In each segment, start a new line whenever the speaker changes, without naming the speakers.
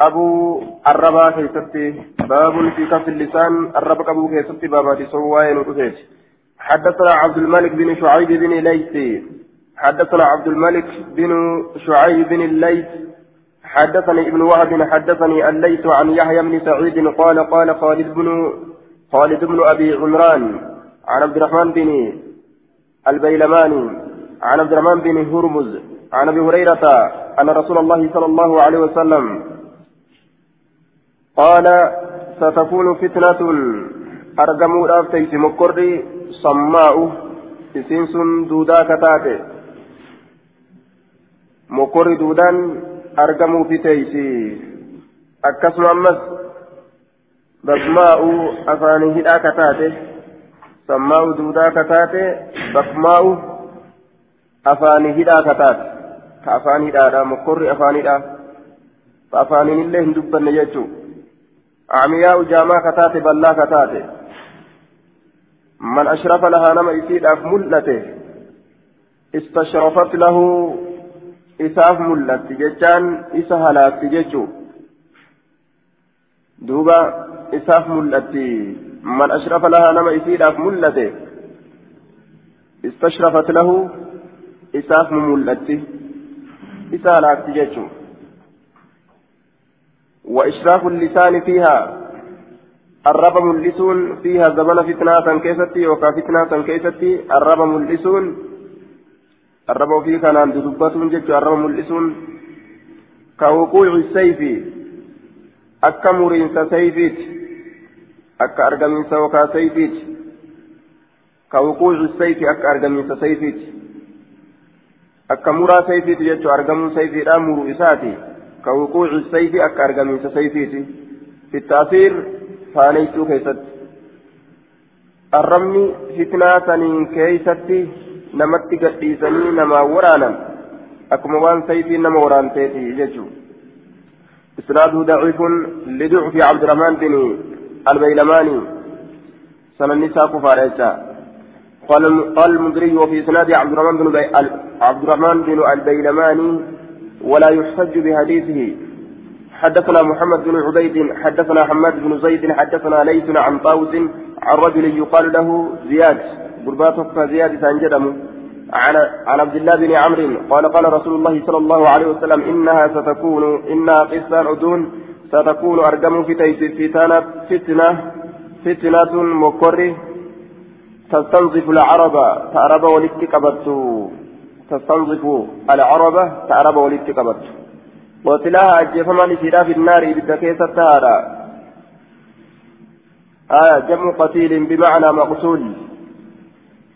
أبو الربا كيستي باب في كف اللسان الرب أبو كيستي باباتي سواين وتفيت حدثنا عبد الملك بن شعيب بن ليث حدثنا عبد الملك بن شعيب بن الليث حدثني ابن وهب حدثني الليث عن يحيى بن سعيد قال قال خالد بن خالد بن ابي عمران عن عبد الرحمن بن البيلماني عن عبد الرحمن بن هرمز عن ابي هريره أن رسول الله صلى الله عليه وسلم قال ستكون فتنة ارجموا رافتي مكري صماء إسنس دودا كتاتي مكري دودان أرجموا في تيسي. أكسم أمس بكماء أفاني هدا كتاتي سماء دودا كتاتي بكماء أفاني هدا كتاتي كأفاني هدا مكري أفاني هدا فأفاني الله هندبن يجو عمياء جاما كتاتي بلا كتاتي من أشرف لها نما يسيد أف ملته استشرفت له إساف ملت جتان إسهلات جتو دوبا إساف ملت من أشرف لها نما يسيد أف ملته استشرفت له إساف ملت إسهلات جتو وإشراف اللسان فيها الرب ملسون فيها زمن فتنة كيستي وكا فتنة كيستي الرب ملسون الرب في كان عند دبتون جت الرب ملسون كوقوع السيف أكا مرينس سيفيت أكا أرقمينس وكا سيفيت. كوقوع السيف أكا أرقمينس سيفيت. أكا مرا سيفيت جت أرقمون سيفيت أمر إساتي كوقوع السيف أكا أرقمينس سيفيت في التأثير faaneysuu keessatti arrabni fitnaa saniin keeysatti namatti gadhiisanii namaa waraanan akkuma waan sayfiin nama waraanteeti jechuu إسناده ضعيف لضعف عبد الرحمن بن البيلماني سنة النساء كفارة قال قال المدري وفي إسناد عبد الرحمن بن. عبد الرحمن بن البيلماني ولا يحتج بحديثه. حدثنا محمد بن عبيد حدثنا حماد بن زيد حدثنا ليث عن طاووس عن رجل يقال له زياد. قرباتك زياد سانجدم. عن عن عبد الله بن عمرو قال قال رسول الله صلى الله عليه وسلم إنها ستكون إنها قصة عدون. ستكون أرجم في تيس فتنه فتنه فتنه مكر تستنظف العرب تعرب ولتكبت تستنظف العرب تعرب ولتكبت قتلها أجفما لسيرا في النار بالدكيسة تارا آية جمع قتيل بمعنى مقتول.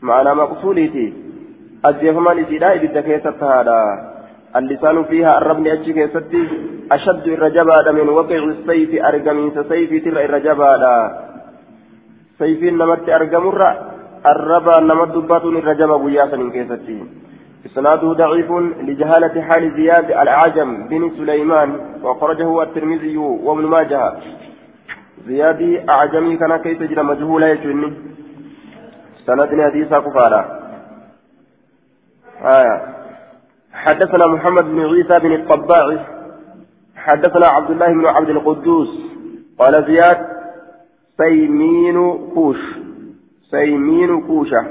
معنى مقتولتي أجفما لسيرا بالدكيسة تارا اللسان فيها الربن أجي أشد الرجبة من وقع السيف أرقمين سيف ترى الرجبة سيف نمت أرقمر الربا نمت دباتون الرجبة وياسا كيستي. إسناده ضعيف لجهالة حال زياد الأعجم بن سليمان وخرجه الترمذي وابن ماجه. زياد أعجمي كان كيف تجرى مجهولا يجني سندنا حديث كفارا آية. حدثنا محمد بن عيسى بن الطباع. حدثنا عبد الله بن عبد القدوس. قال زياد سيمين كوش سيمين كوشة.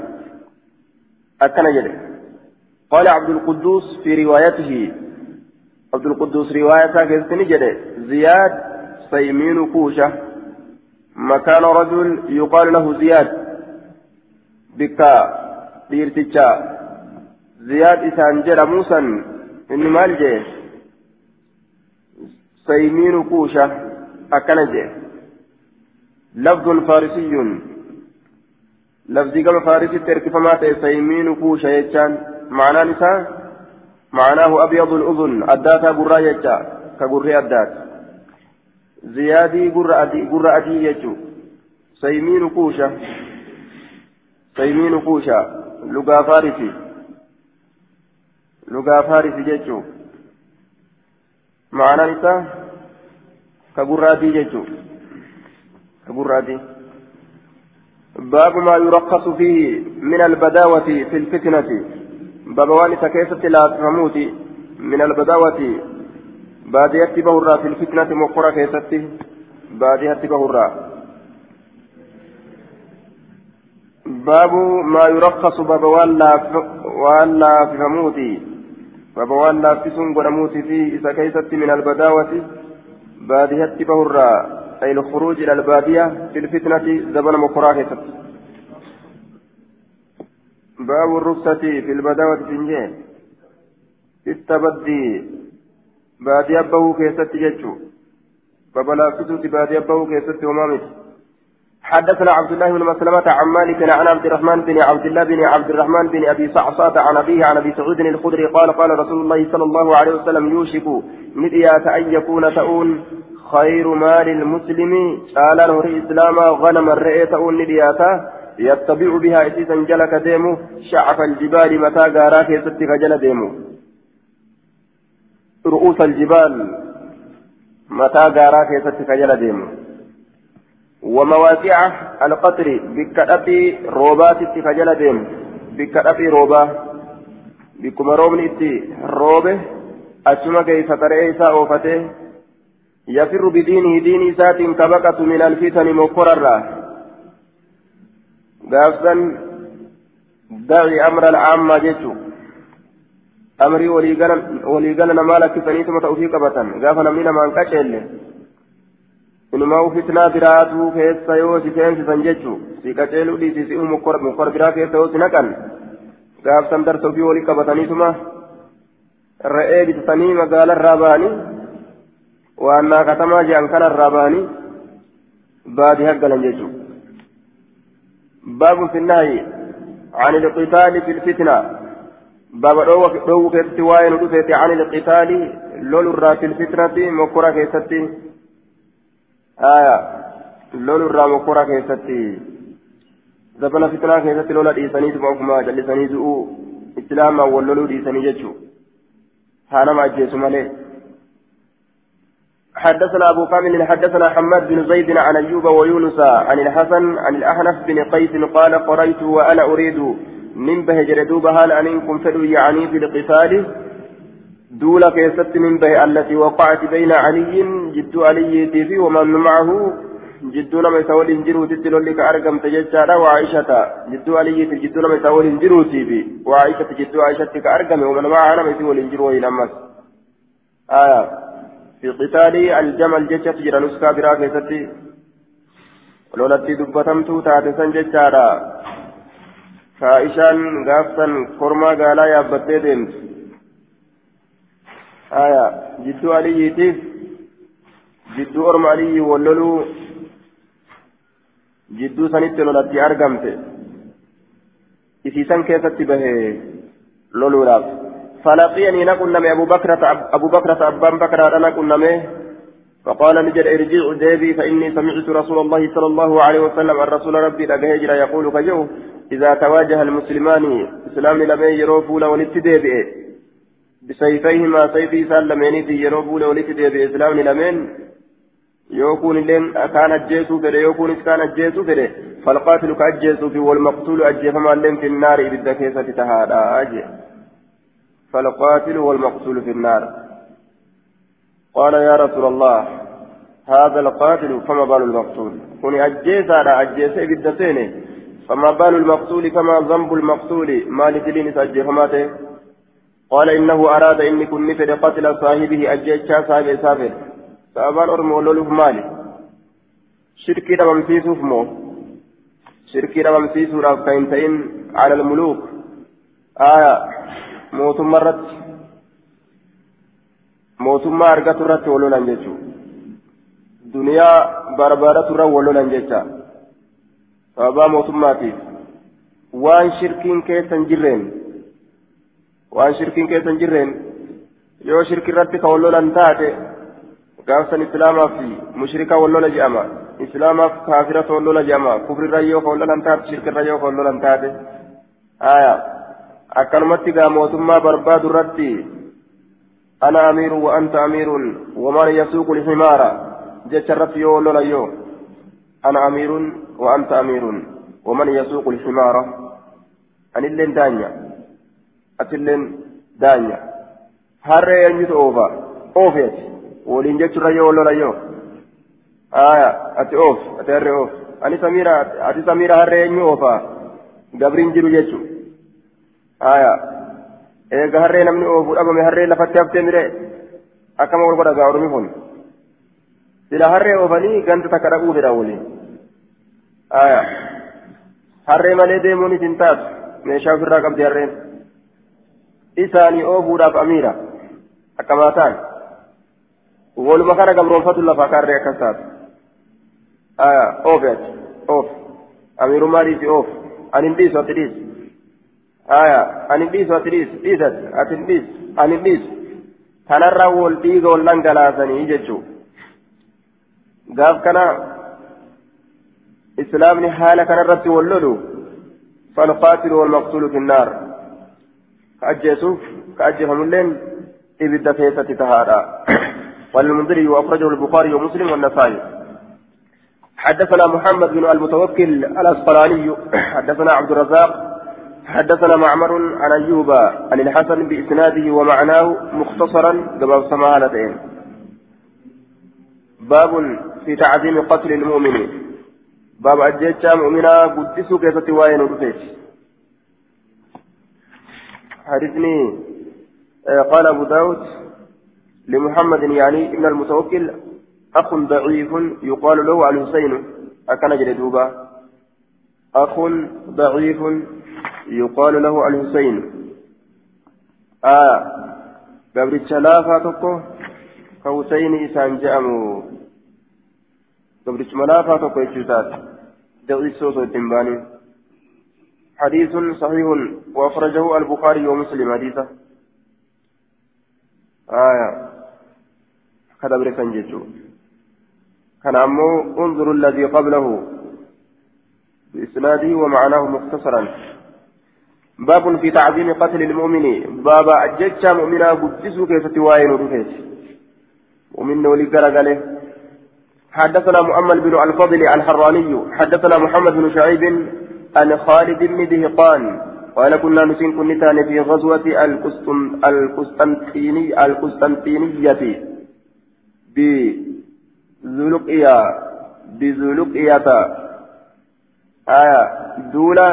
أكن قال عبد القدوس في روايته. عبد القدوس روايته كيستني زياد سيمين كوشة. مكان رجل يقال له زياد. بكا ديرتجا زياد إسان موسى إني مال جي سيمين كوشة. أكنجي لفظ فارسي. لفظي كما فارسي تركفما سيمين كوشة يجان معنى نساء معناه أبيض الأذن أداتا قرى يجا كقرى أدات زيادي أدي قرى أدي يجو سيمين كوشة سيمين كوشة لغا فارسي لغا فارسي يجو معنى نساء كقرى أدي يجو كقرى أدي باب ما يرخص فيه من البداوة في الفتنة بابوان سكيسة لا تفهموتي من البداوة baadiyyaatti bahurraa filfitnati mokkora keessatti baadiyyaatti bahurraa baabu maa yurakkasu baba waan laafifamuuti baba waan laaffisuun godhamuuti fi isa keeysatti min albadaawati baadiyyaatti bahurraa ay الخروج إلى البادية في الفتنة زمن مكراه باب الرخصة في البداوة سنجين في التبدي. بادي أبوه كيست ججو. فبلا فتوت بادي أبوه كيست ومامت. حدثنا عبد الله بن مسلمة عن مالك عن عبد الرحمن بن عبد الله بن عبد الرحمن بن أبي صعصات عن أبيه عن أبي سعود الخدري قال قال رسول الله صلى الله عليه وسلم يوشك نديات أن يكون تؤون خير مال المسلم. قال نور إسلاما غنم الرئي تؤون ندياتا يتبع بها إسيسا جلك ديمو. شعف الجبال متى غاراك يستك جل ديمو. رؤوس الجبال متى غاراك يستك جل ديمو. ومواقع القطر بكتأتي روبات اتفجل ديم بكتأتي روبا بكما رومن اتي روبة. أشما كيف ترئيسا أوفته. يفر بدينه دين سات كبكة من الفتن مقررة gaafsan daci amra alcaammaa jechu amrii waliigala namaa lakkisaniituma ta ufii qabatan gaafa namni namaan qaceelle inumaa fitnaa biraatuu keessa yoo si seensisan jechu si qaceeluu dhiisisi mukkor biraa keessa yoo si naqan gaafsan darsa ufii walii qabataniituma re'ee bitatanii magaalarraa waannaa katamaa je'an kanarraa ba'anii baadii haggalan jechuudha. باب في النهي عن القتال في الفتنة. باب دو كيستي واين دفت عن القتال لول في الفتنة مكورا كيستي. آية. لول الرا مكورا كيستي. زبنا فتنة كيستي لولا ديساني تبعكما جلساني دؤو إسلاما واللولو ديساني جتشو هانا ما أجيسو ماليه حدثنا أبو كامل حدثنا حماد بن زيد عن أيوب ويونس عن الحسن عن الأحنف بن قيس قال قريت وأنا أريد من به جردوب هل أنكم فدوا يعني في القتال. دولة كيست من به التي وقعت بين علي جد علي تيفي ومن معه. جدو نما يساول انجرو تتلو لك أرقم تججارا وعائشة. جدو علي جدو نما يساول انجرو تيفي. وعائشة جدو عائشة كأرقم ومن معها نما يساول انجرو إلى آية في قتال الجمل جتشت جرى نسكا برا كيستي. لولتي دبتمتو تاتسا جتشارا كائشان غافسا كرما قالا يابتي ديمت آية جدو عليتيف جدو أرم علي ولولو جدو سنت لولتي أرقمت إسيسان كيستي به لولو راف فلقيني نقول نمي أبو بكرة أبو بكرة أبان بكرة أنا نقول نمي فقال نجد ارجع ديبي فإني سمعت رسول الله صلى الله عليه وسلم الرسول ربي لقهجر يقول كجو إذا تواجه المسلمان إسلام لمن يروفون ولتديبئ بسيفيهما سيفي سالمين في يروفون ولتديبئ إسلام لمن يكون لين كان أجيسو فره يكون كان أجيسو فره فالقاتل كأجيسو في والمقتول أجيفما لين في النار إذا كيسة تهادا. أجي فالقاتل والمقتول في النار. قال يا رسول الله هذا القاتل فما بال المقتول؟ كوني أجيس على أجيس بالدسين فما بال المقتول كما ذنب المقتول؟ ما لتلين سأجيهماته قال إنه أراد إني كن نفد قتل صاحبه أجيس صاحب سافر سأبان أرمو لولف مالي. شركي رمسيسوف مو. شركي رمسيسو راف كاين على الملوك. آية. Mootummaa irratti mootummaa argatu irratti walolan jechuudha duniyaa barbaadatu irra walolan jecha sababaa mootummaatiif waan shirkiin keessa hin jirreen waan shirkiin keessa hin jirreen yoo shirki irratti ka walolan taate gaafsan islaamaaf mushrika wallola jedhama islaamaaf kaafirata wallola jedhama kufrirra yoo ka wallolan taate shirkirra yoo ka wallolan taate aayaa akkanumatti gaa mootummaa barbaadu irratti ana amiirun wa anta amiirun waman yasuuqu lximaara jecha irratti yoo lolan yoo ana amiirun wa anta amiirun waman yasuuqu lximaara anilleen daanya atilleen daanya harree eenyutu oofa oofeeti waliin jechuurra yoo lola yoo aya ati oof ati harree oof ani samiira ati samiira harree eenyu oofaa gabriin jiru jechu aya eega harree namni oofu dhabame harree lafatti haftee mire akkama wal godha gaa oromi kun sila harree oofanii ganta takka dhaquu fedha waliin aya harree malee deemuunis hin taatu meeshaa ofirraa qabdi harreen isaanii oofuudhaaf amiira akkamaa ta'an waluma kana gabroonfatu lafa kaarree akkas taatu aya oofe ati oof amiirummaa dhiisi oof ani hin dhiisu ati dhiisi dhiisati ati hin dhiisu ani hin dhiisu kanarraa wal dhiiga wal dhangalaasanii jechuu. Gaaf kana إسلامني حالة كان الرد واللولو فالقاتل والمقتول في النار كأجيسوف كأجيهم اللين إبدا فيسة تهارا والمنذري وأخرجه البخاري ومسلم والنسائي حدثنا محمد بن المتوكل الأسقلاني حدثنا عبد الرزاق حدثنا معمر عن أيوب عن الحسن بإسناده ومعناه مختصرا قبل سمالتين باب في تعظيم قتل المؤمنين. باب أجيتشا مؤمنا قدسوا كيف تواين ودفيت حدثني قال أبو داود لمحمد يعني ابن المتوكل أخ ضعيف يقال له الحسين. أكن جلدوبا. أخ ضعيف يقال له الحسين. آه قبل الشلافة تقو كحسين إسان جأمو. قبل الشلافة تقو يجوزات دعيس صوت التنباني حديث صحيح وأخرجه البخاري ومسلم حديثه. آية كذا بركان جيتو كان أمو انظر الذي قبله بإسناده ومعناه مختصرا. باب في تعظيم قتل المؤمن. باب أججا مؤمنا قدسوا كيف تواين رفيت ومن ولي قال حدثنا مؤمل بن الفضل الحراني. حدثنا محمد بن شعيب عن خالد بن دهقان. قال كنا نسين كنتان في غزوة القسطنطينية. القسطنطينية بزلقية بزلقية آية دولة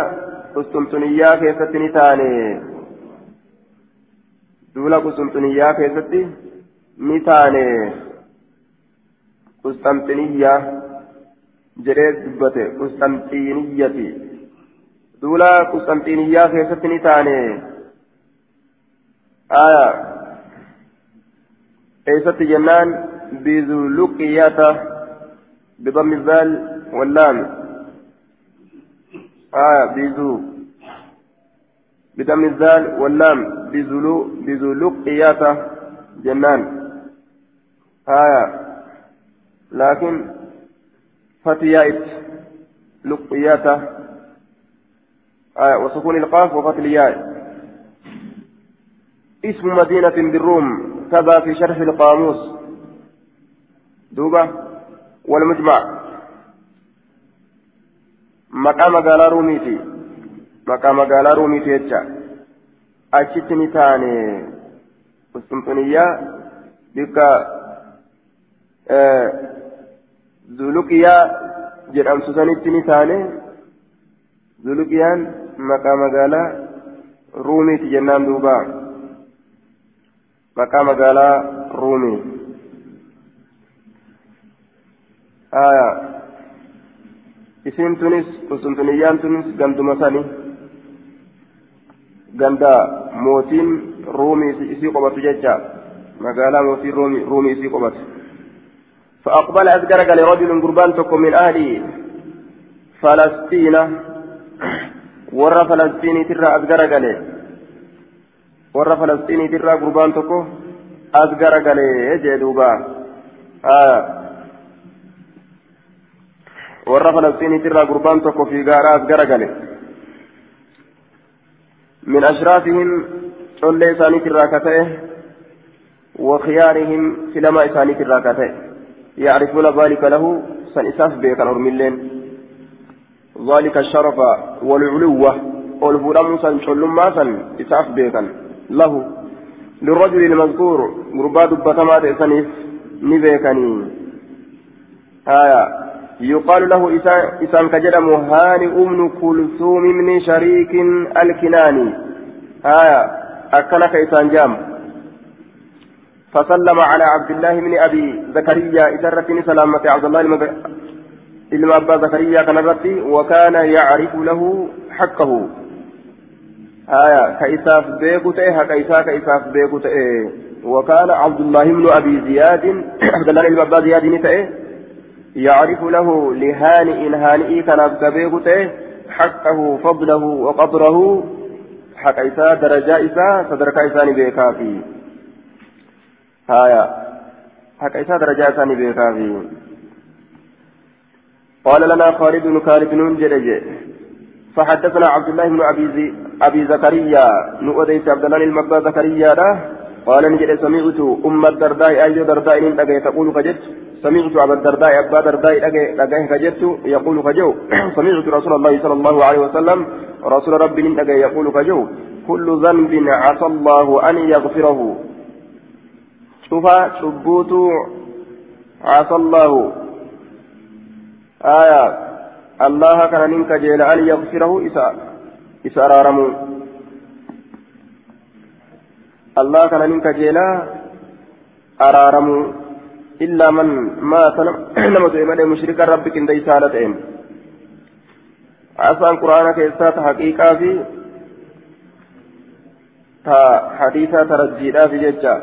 قسطنطينية كيست نتاني دولة قسطنطينية كيست نتاني قسطنطينية جريد دبته قسطنطينية دولة قسطنطينية كيست نتاني آية كيست جنان بذو لقية بضم الذال واللام آية بذو. بضم الذال واللام. بذو لقية جنان. آية لكن فتيات لقية آية وسكون القاف وفتح اسم مدينة بالروم. كذا في شرح القاموس. دوبا والمجمع. مقام قال روميتي مقام قال روميتي يتشا أشتني تاني قسطنطينية بك آه زولوكيا jedhamtu sanitti ni taane zulukiyaan maqaa magaalaa ruumiiti jennaan duuba maqaa magaalaa ruumii isin tunis qusxunxuniyyaan tunis ganduma sani ganda mootiin ruumii isii qobatu jecha magaalaa mootiin ruumii isii qobatu فأقبل أذكرك لرجل قربان تكون من أهل فلسطين ور فلسطين ترى أذكرك له ور فلسطين ترى قربان تكون أذكرك له جدوبا آه ترى قربان تكون في غارة أذكرك له من أشرافهم صلى إساني ترى كتئه وخيارهم سلما إساني ترى كتئه يعرفون ذلك له سنساف بك الأرملين ذلك الشرف والعلوة والفرام سنشل ما سن إساف بك له للرجل المذكور غربا دبتما سنيف نبيكني آية يقال له إسان كجدم هاني أمن كلثوم من شريك الكناني. آية أكنك إسان جام. فسلم على عبد الله بن أبي زكريا إسرتني سلامة عبد الله wakaana yacrifu lahu haqqahu haya ka isaaf beeku ta'e haqa isaa ka isaaf beeku ta'e وكان عبد الله بن أبي زياد عبد الله بن أبي زياد نتأه يعرف له لهانئ هانئ كان أبكبيك حقه فضله وقدره حق إساء درجة إساء صدرك إساء نبيكا فيه. هايا حق إساء درجة إساء نبيكا فيه. قال لنا خالد بن خالد بن جرج فحدثنا عبد الله بن أبي زي أبي زكريا نؤديت عبد الله المبا زكريا قال نجد سمعت أم الدرداء أي درداء إن تقول فجد سمعت أبا الدرداء أبا الدرداء لقيه فجدت يقول فجو سمعت رسول الله صلى الله عليه وسلم رسول ربي ان يقول فجو كل ذنب عسى الله أن يغفره. شوف شبوت عسى الله. آية الله كان ننك جيل أن يغفره إسا إسا رارمو. الله كان ننك جيل أرارمو إلا من مات نمت إمالي مشرك ربك إن دي سالتين أصلا قرآن كيسات حقيقة في تا حديثة ترجيلا في ججة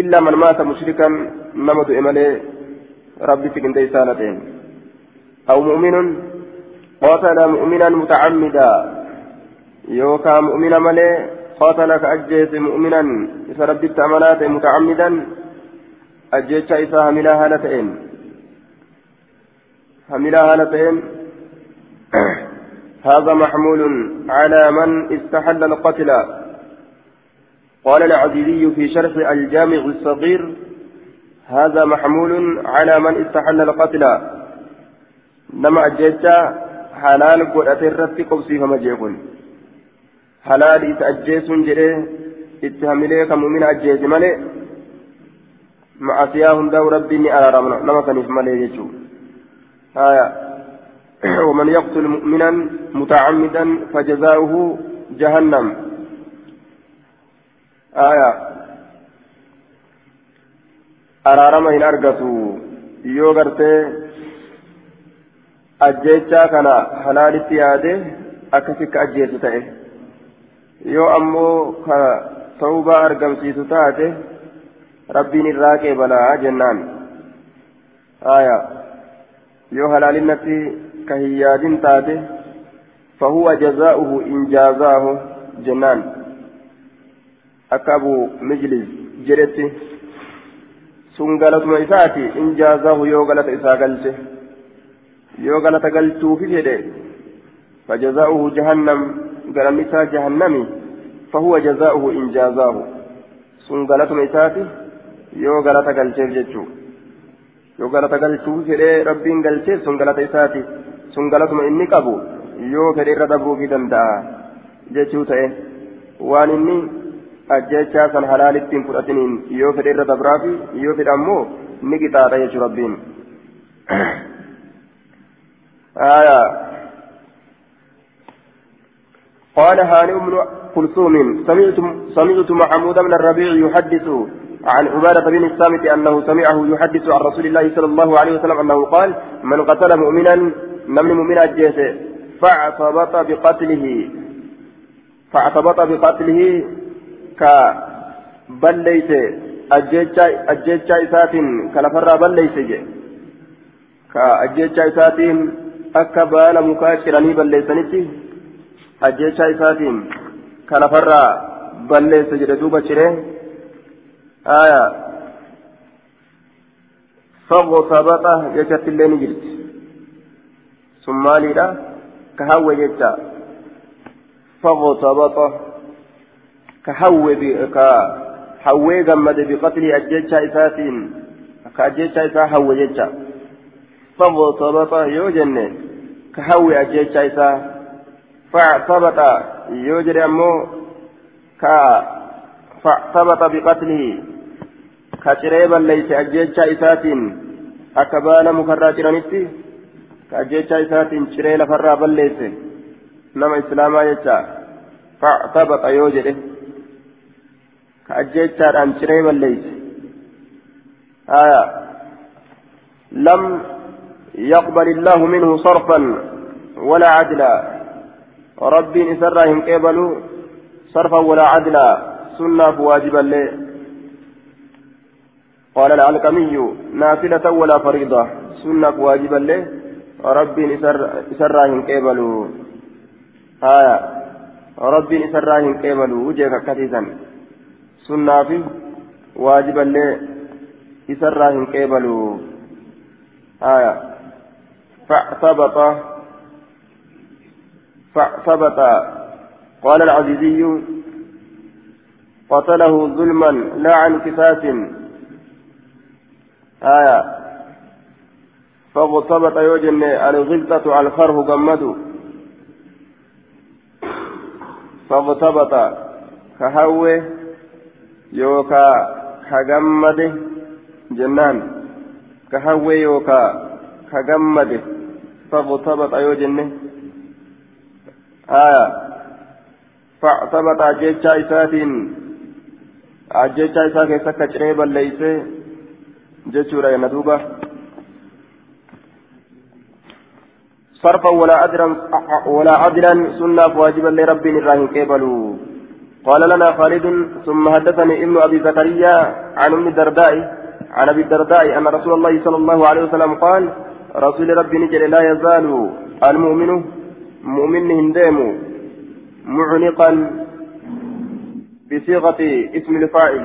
إلا من مات مشركا نمت إمالي ربي سكنت إسانتين أو مؤمن قاتل مؤمنا متعمدا. يوكا مؤمنا ملي قاتل كأجيس مؤمنا. إذا ربي التأملات متعمدا أجيتش إذا هملا هالتين هملا هالتين هذا محمول على من استحل القتل قال العزيزي في شرح الجامع الصغير هذا محمول على من استحل القتل نما أجيتشا حلال قرأت الرتي قبسي فما جيكون حلال إتأجيس جريه اتهمليه كمؤمن أجيس ملي مع سياهم داو ربي أرارمنا نما كنف ملي يجو آية ومن يقتل مؤمنا متعمدا فجزاؤه جهنم آية araarama hin argatu yoo gartee ajjeechaa kana halaalitti yaade akkasi ka ajjeesu ta'e yoo ammoo ka tawbaa argamsiisu taate qeebalaa jennaan aya yoo halaalinatti ka hin yaadin taate فهو جزاؤه إن جازاه جنان أكابو مجلس جريتي sun galatuma isaati in jaazahu yoo galata isaa galche yoo galata galchuufi jedhe فجزاؤه جهنم قال نساء جهنمي فهو جزاؤه إن جازاه sun galatuma isaati yoo galata galcheef jechuu yoo galata galchuuf fedhee rabbiin galcheef sun galata isaati sun galatuma inni qabu yoo fedhe irra dabruufii danda'a jechuu ta'e waan inni ajjechaa san halaalittiin fudhatiniin yoo fedhe irra dabraafi yoo fedhe ammoo ni qixaaxa jechuu rabbiin قال هانئ بن كلثوم سمعت سمعت محمود بن الربيع يحدث عن عبادة بن الصامت أنه سمعه يحدث عن رسول الله صلى الله عليه وسلم أنه قال من قتل مؤمنا نمن مؤمنا الجيش فاعتبط بقتله فاعتبط بقتله ka balleeyse ajjeechaa isaatiin ka lafarraa balleeyse je ka ajjeechaa isaatiin akka baala mukaa ciranii balleeysanitti ajjeechaa isaatiin aya fagosabaxa jechatti illee ni jirti sun maaliidha ka hawwe jecha fagosabaxa كهوي كهوي جمد بقتل أجيتشا إساتين كأجيتشا إسا هوي جيتشا فاغتبط يوجن كهوي أجيتشا إسا فاعتبط يوجر أمو ك فاعتبط بقتله كشري بليس أجيتشا إساتين أكبالا مكرا جرانيتي كأجيتشا إساتين شري لفرا بليس نما إسلاما يجا فاعتبط يوجده كأجيتشا أن شري بليس آية لم يقبل الله منه صرفا ولا عدلا ربي نسرهم قبلوا صرفا ولا عدلا سنة واجبا لي قال العلقمي نافلة ولا فريضة. سنة واجبا لي ربي نسرهم قبلوا آية. ربي نسرهم قبلوا وجهك كثيرا سنة في واجبا لي نسرهم قبلوا آية. فاعتبط. فاعتبط. قال العزيزي. قتله ظلما لا عن كفاف آية. فاغتبط يوجن الغلطة الخره جمد فاغتبط كهوي يوكا كجمد جنان. كهوي يوكا كجمد فاغتبط يوجن. آية. فاعتبط أجيتشا إساتين. أجيتشا إسا كيسا كجريبا ليس جيتشورا يندوبا صرفا ولا عدلا ولا عدلا سنة واجبا لرب الراهن كيبلو قال لنا خالد ثم حدثني ابن ابي زكريا عن ام الدرداء عن ابي الدرداء ان رسول الله صلى الله عليه وسلم قال رسول ربي نجل لا يزال المؤمن مؤمن هندام معنقا بصيغة اسم الفاعل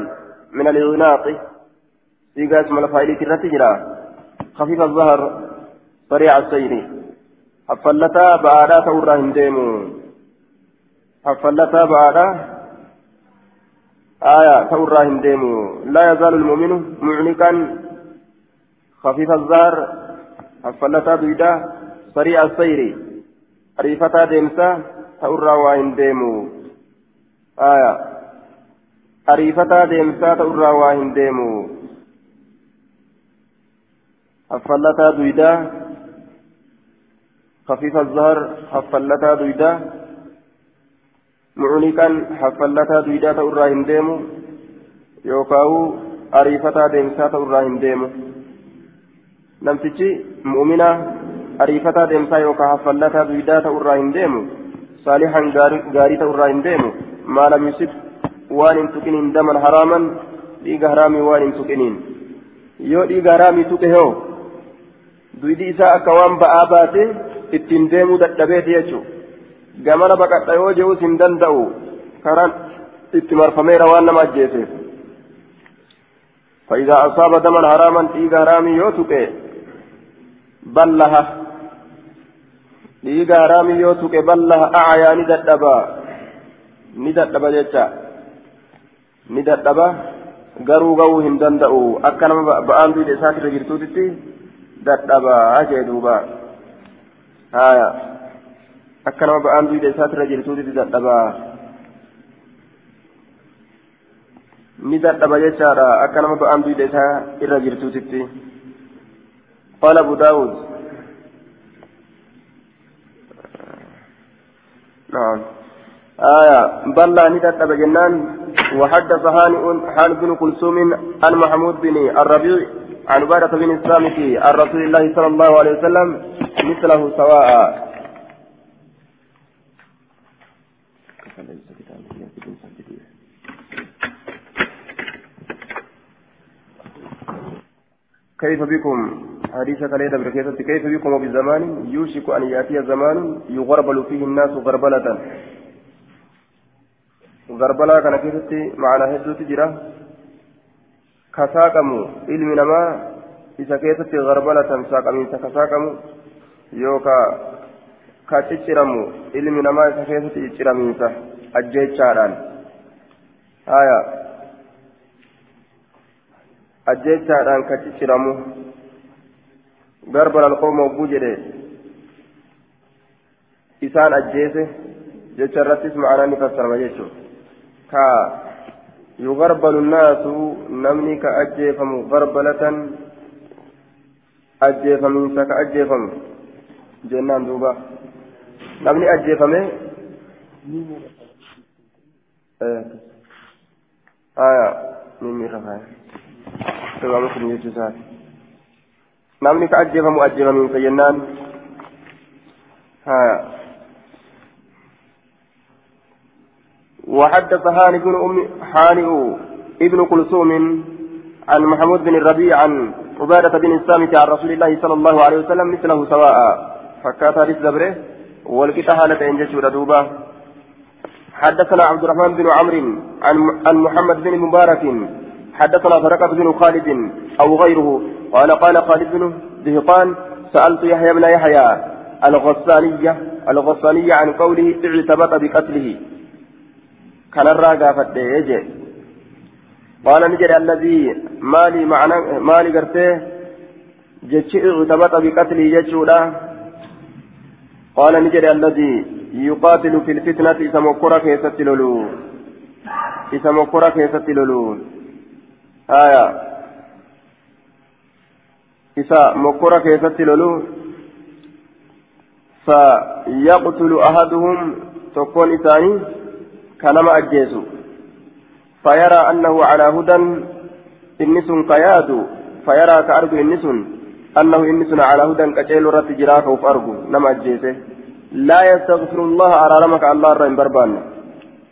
من الإغناق صيغة اسم الفاعل كرتجرا خفيف الظهر سريع السير حفلتا بعدا تورا هندام حفلتا بعدا آية تورا هندام لا يزال المؤمن معنقا خفيف الظهر حفلتا بيدا سريع السير ariifataa deemsaa ta'urraa waa hin deemu aya. Ariifataa deemsaa haffallataa duydaa خفيف الظهر حفلتا دويدا معونيكا حفلتا دويدا تورا هنديمو يوكاو أريفتا ديمسا تورا هنديمو نمتشي مؤمنة duydaa ta'u irraa hin deemu saalihan gaarii ta'u irraa hin deemu maalam yusuf waan hin tuqiniin daman haraaman dhiiga haraamii waan hin tuqiniin yoo dhiiga haraamii duydi isaa akka waan ba'aa baate ittiin deemuu dadhabeeti jechuudha gamana baqadha yoo je'us hin danda'u karaan itti marfameera waan nama ajjeeseef فإذا أصاب دما حراما إيجا حرامي يوتك بلها ballaha acayaa ni dadhaba ni dadhaba jecha ni dadhaba garuu ga'uu hin danda'u akka nama ba'aan duude isaatirra jirtuutitti dadhabaa jee duuba haya akka nama ba'aan duude isaatirra jirtuutitti dadhabaa ni dadhaba jechaadha akka nama ba'aan duude isaa irra jirtuutitti قال أبو داود نعم آية بلى ندت بجنان وحدث هانئ حان بن كلثوم عن محمود بن الربيع عن عبادة بن الصامت عن رسول الله صلى الله عليه وسلم مثله سواء. كيف بكم؟ حديث كليل بركيزة كيف بكم وبزمان يوشك أن يأتي زمان يغربل فيه الناس غربلة. غربلة كان كيفتي معنى هدو تجرى. كساقمو علم نما إذا كيفتي غربلة ساقمين كساقمو يوكا كتشرمو علم نما إذا كيفتي تشرمين أجيت شاران آية أجيت شاران كتشرمو garba alqooma ogguu jedhe. Isaan ajjeese jecha irrattis ma'anaa ni fassarama jechuudha. Ka يغربل الناس نمني كأجيفم غربلة. أجيفم. كأجيفم جنان دوبا. نمني أجيفم آه. آية ميمي رفاية سوى مسلم يجوزات نمني كأجيفم أجيفم كجنان. آية وحدث هاني بن أم هانئ ابن كلثوم عن محمود بن الربيع عن عبادة بن الصامت عن رسول الله صلى الله عليه وسلم مثله سواء. فكات حديث دبره والكتا حالة إنجاز دوبا حدثنا عبد الرحمن بن عمرو عن عن محمد بن مبارك. حدثنا فرقة بن خالد أو غيره. قال قال خالد بن دهقان سألت يحيى بن يحيى الغسانية الغسانية عن قوله اعتبط بقتله. Ni jedhe alladii maali macna maali gartee jechi ictabata biqatlii jechuudha qaala ni jedhe alladii yuqaatilu fi lfitnati isa mokkora keessatti lolu isa mokkora keessatti lolu haya isa mokkora keessatti lolu فيقتل أحدهم تكون إساني كنما أجيسو. فيرى أنه على هدى إنس كياد فيرى كأرجو إنس أنه إنس على هدى كجيل رت جراك وفأرجو نما أجيسه. لا يستغفر الله على رمك الله الرحيم بربان.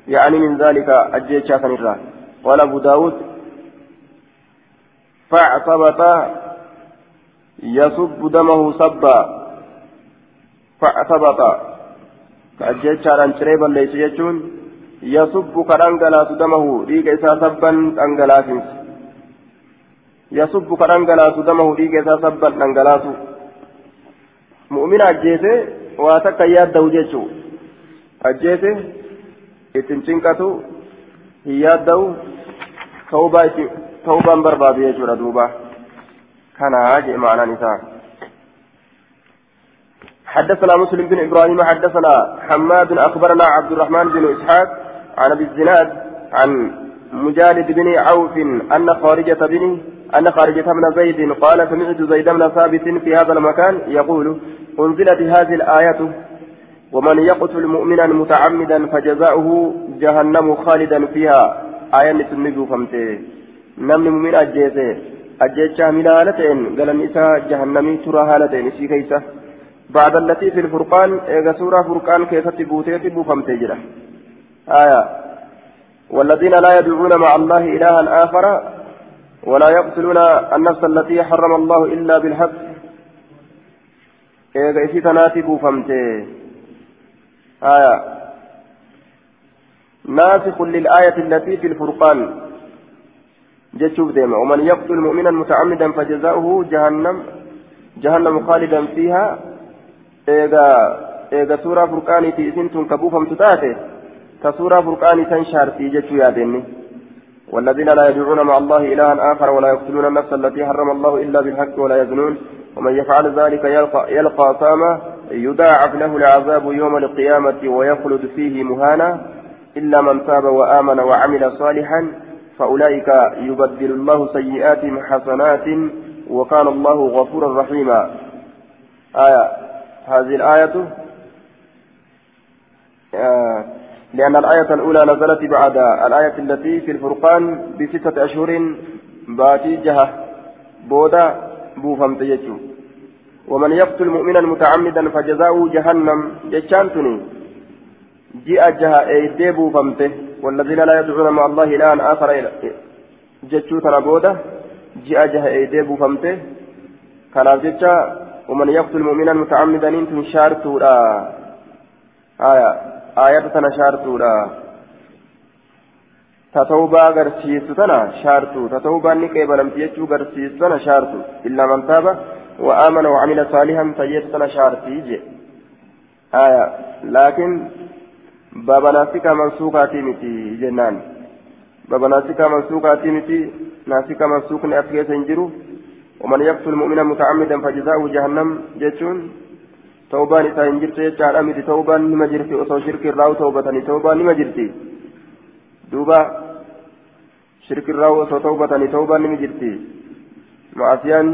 يعني من ذلك أجيس شافن الرحيم قال أبو داود. فاعتبط يصب دمه صبا. فاعتبط. كأجيس شارن شريبا ليس يجون. Damahu dhiiga isaa sabban dhangalaasinsi yasubbu ka dhangalaasu damahu dhiiga isaa sabban dhangalaasu mu'mina ajjeese waa takka yaaddahu jechuu ajjeese ittin cinqatu hin yaaddahu ta'ubaan barbaadu jechuudha duuba kanaa jee ma'anaan isaa حدثنا مسلم بن إبراهيم حدثنا حماد اخبرنا عبد الرحمن بن اسحاق عن أبي الزناد عن مجالد بن عوف أن خارجة بن أن خارجة بن زيد قال سمعت زيد بن ثابت في هذا المكان يقول أنزلت هذه الآية ومن يقتل مؤمنا متعمدا فجزاؤه جهنم خالدا فيها. آية تنجو فمته نمن مؤمن أجيسه أجيتشا من هالتين قال النساء جهنمي ترى هالتين. في كيسة. بعد التي في الفرقان إذا سورة فرقان كيف تبوتي تبو فمته آية. والذين لا يدعون مع الله إلها آخر ولا يقتلون النفس التي حرم الله إلا بالحق. إذا إسي تناتب فمتي آية. ناسخ للآية التي في الفرقان. جتشوف ديما. ومن يقتل مؤمنا متعمدا فجزاؤه جهنم جهنم خالدا فيها. إذا إذا سورة فرقان في سنتم كبوفم تتاتي كسورة فرقان تنشر في جتو يادني والذين لا يدعون مع الله إلها آخر ولا يقتلون النفس التي حرم الله إلا بالحق ولا يزنون. ومن يفعل ذلك يلقى, يلقى ساما يضاعف له العذاب يوم القيامة ويخلد فيه مهانا. إلا من تاب وآمن وعمل صالحا فأولئك يبدل الله سيئاتهم حسنات وكان الله غفورا رحيما. آية هذه الآية آه لأن الآية الأولى نزلت بعد الآية التي في الفرقان بستة أشهر باتي جهة بودا بوفم تيجو. ومن يقتل مؤمنا متعمدا فجزاؤه جهنم. جشانتني جاء جهة أيدي بوفمته والذين لا يدعون مع الله إلها آخر جتشو ترى بودا. جاء جهة أيدي بوفمته كان جتشا ومن يقتل مؤمنا متعمدا أنتم شارتوا آية. Ayata tana shaartuudha ta tawbaa garsiistu tana shaartu ta tawbaan ni qeebalamti jechuu garsiistu tana shaartu illaa man taaba wa aamana wa camila saalihan tayyeetu tana shaartii je aya laakiin baba naasika mansuukaatii miti jennaan baba naasika mansuukaatii miti naasika mansuukni as keessa hin jiru ومن يقتل مؤمنا متعمدا فجزاؤه جهنم جتون توبان إسا هنجرت يجعل أمتي توبان نما جرتي وصو شرك الراو توبتني توبان نما جرتي دوبا shirki irraa osoo tawbatanii tawbaan ni jirti maasiyaan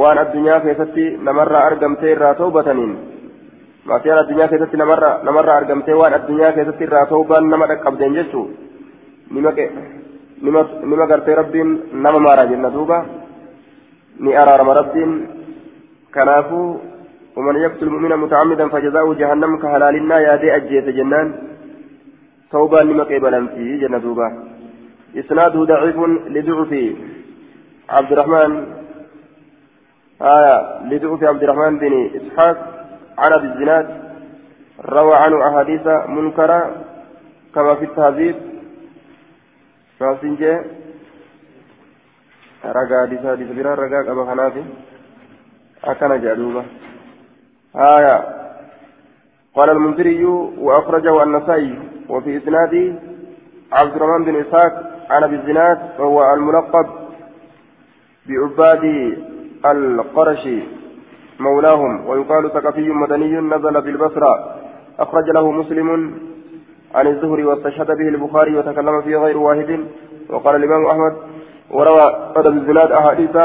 waan addunyaa keessatti namarraa argamtee irraa tawbataniin maasiyaan addunyaa keessatti namarraa argamtee waan addunyaa keessatti irraa tawbaan nama dhaqqabdeen jechuun nima gartee rabbiin nama maaraa jenna duuba ni araarama rabbiin kanaafuu ومن يقتل مؤمنا متعمدا فجزاؤه جهنم كهلالنا يا دي أجيت جنان توبا لما قبلا فيه جنة دوبا إسناده ضعيف لضعف عبد الرحمن آية لضعف عبد الرحمن بن إسحاق عن الزناد روى عنه أحاديث منكرة كما في التهذيب فاسنجي رقا حديث حديث برا رقا أبا خنافي أكن جادوبا آية. قال المنذري وأخرجه النسائي وفي إسناد عبد الرحمن بن إسحاق عن أبي الزناد وهو الملقب بعباد القرشي مولاهم ويقال ثقفي مدني نزل بالبصرة. أخرج له مسلم عن الزهري واستشهد به البخاري وتكلم في غير واحد. وقال الإمام أحمد وروى أبي الزناد أحاديث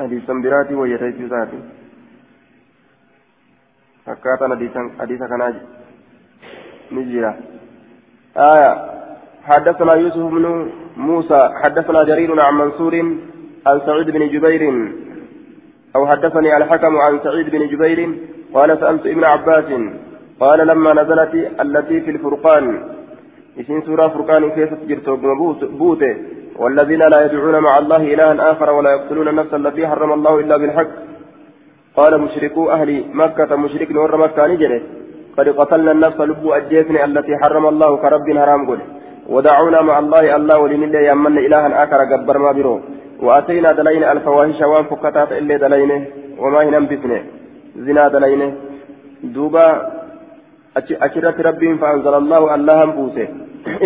منكرا حديثا براتي ويتيت ذاتي فكاتا حديثا كناج. نجرا آية. حدثنا يوسف بن موسى حدثنا جرير عن منصور عن سعيد بن جبير أو حدثني الحكم عن سعيد بن جبير قال سألت ابن عباس قال لما نزلت التي في الفرقان اسم سورة فرقان كيف تجرت بوته والذين لا يدعون مع الله إلها آخر ولا يقتلون النفس التي حرم الله إلا بالحق. قال مشركو أهل مكة مشرك نور مكة نجري قد قتلنا النفس لب أجيتني التي حرم الله كرب حرام قل ودعونا مع الله الله ولن الله يمن إلها آخر قبر ما برو وأتينا دلين الفواحش وان فكتات إلا دلينه. وما هي ننبسنه زنا دلينه. دوبا أشرت ربهم فأنزل الله الله بوسه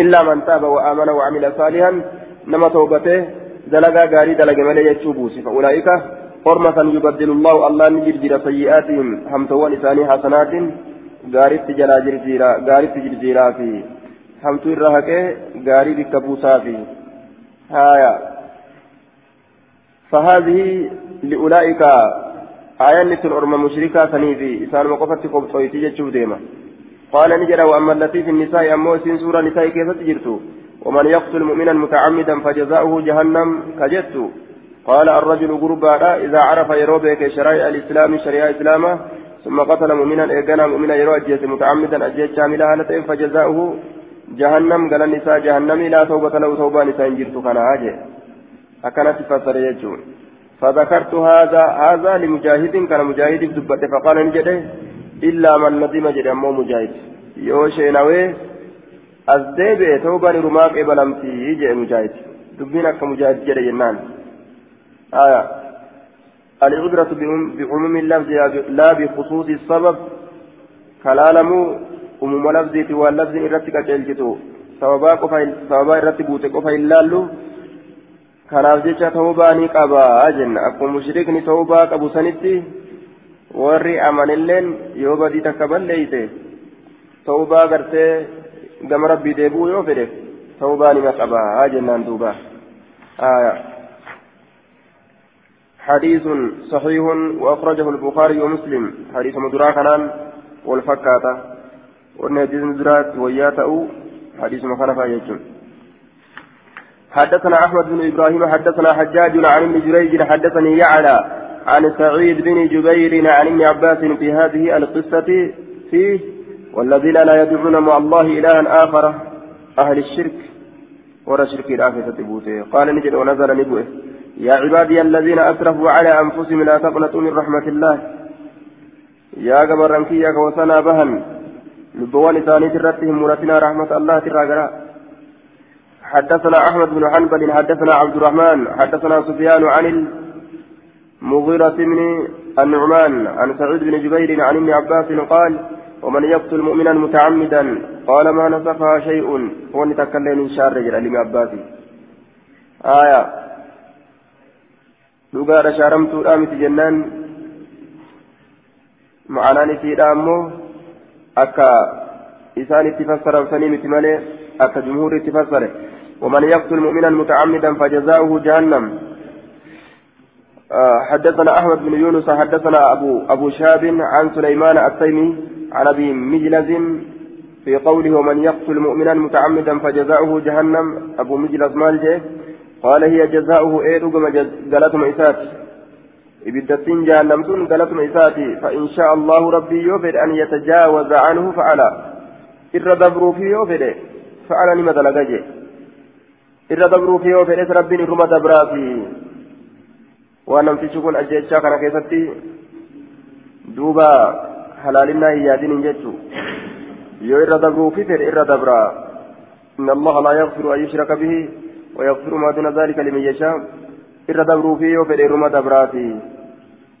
إلا من تاب وآمن وعمل صالحا نما توبته دلقا غاري دلق ملي يتشوبوسي فأولئك حرمة يبدل الله الله نجرجر سيئاتهم همتوان إساني حسنات غاري تجرا جرجيرا غاري تجرجيرا في همتو الرهكة غاري بكبوسا في هايا فهذه لأولئك آية نتن أرمى مشركة سنيفي إسان مقفتي قبطويتي جتشو ديما قال نجرا وأما التي في النساء أمو سورة نساء كيف تجرتو ومن يقتل مؤمنا متعمدا فجزاؤه جهنم كجدت. قال الرجل قربا إذا عرف يروبك شرائع الإسلام شريعة إسلامه ثم قتل مؤمنا إيقنا مؤمنا يرو أجيس متعمدا أجيس شاملا هالتين فجزاؤه جهنم. قال النساء جهنم لا توبة له توبة نساء جرت كان هاجي أكنت فسر يجون. فذكرت هذا هذا لمجاهد كان مجاهد دبت فقال نجده إلا من ندم جد أمو مجاهد. يوشي نوي أزديبه توبة رماق إبلمتي يجي مجاهد دبين أكا مجاهد جد جنان آية العبرة بعموم اللفظ لا بخصوص السبب كلالمو أمم لفظي واللفظ إرتك أجلجتو سببا قفا سببا إرتك قفا إلالو kanaaf jecha tawbaa ni qaba jenna. Akkuma mushrikni tawbaa qabu sanitti warri amanilleen yoo badii takka balleeyte tawbaa gartee gama rabbii deebi'uu yoo fedhe tawbaa nima qaba jennaan duuba. حديث صحيح وأخرجه البخاري ومسلم حديث مدرا كنان والفكاتة والنهديث مدرات وياته حديث مخالفة يجون حدثنا أحمد بن إبراهيم حدثنا حجاج عن ابن جريج حدثني يعلى عن سعيد بن جبير عن ابن عباس في هذه القصة فيه والذين لا يدعون مع الله إلها آخر أهل الشرك. ورا شرك الآخرة بوته قال نجد ونزل نبوه. يا عبادي الذين أسرفوا على أنفسهم لا تقنطوا من رحمة الله. يا قبر يا وسنا بهن. لبوان ثاني ترتهم مرتنا رحمة الله تراغرا. حدثنا أحمد بن حنبل حدثنا عبد الرحمن حدثنا سفيان عن المغيرة بن النعمان عن سعيد بن جبير عن ابن عباس قال ومن يقتل مؤمنا متعمدا قال ما نسخها شيء هو نتكلم من شار رجل ابن عباس آية. shaaramtuudha miti jennaan ma'anaan isiidha ammoo akka isaan itti fassaramsanii miti malee أكا جمهور تفسره ومن يقتل مؤمنا متعمدا فجزاؤه جهنم. آه، حدثنا أحمد بن يونس حدثنا أبو أبو شاب عن سليمان التيمي. عن أبي مجلز في قوله ومن يقتل مؤمنا متعمدا فجزاؤه جهنم. أبو مجلز مالجه قال هي جزاؤه إيه رقم قالتهم إسات. إبدتين جهنم تون قالتهم إساتي فإن شاء الله ربي يوفد أن يتجاوز عنه فعلا. إر دبروا في يوفد فعلا لما دلقجي إر دبروا في يوفد ربي نرمى دبراتي. waan namtichi kun ajjechaa kana keessatti duuba halaalinaa hin yaadinin jechu. Yoo irra dabruufi fedhe irra dabraa إن الله لا يغفر أن يشرك به ويغفر ما دون ذلك لمن يشاء إر دبروا فيه وفي إرما دبراتي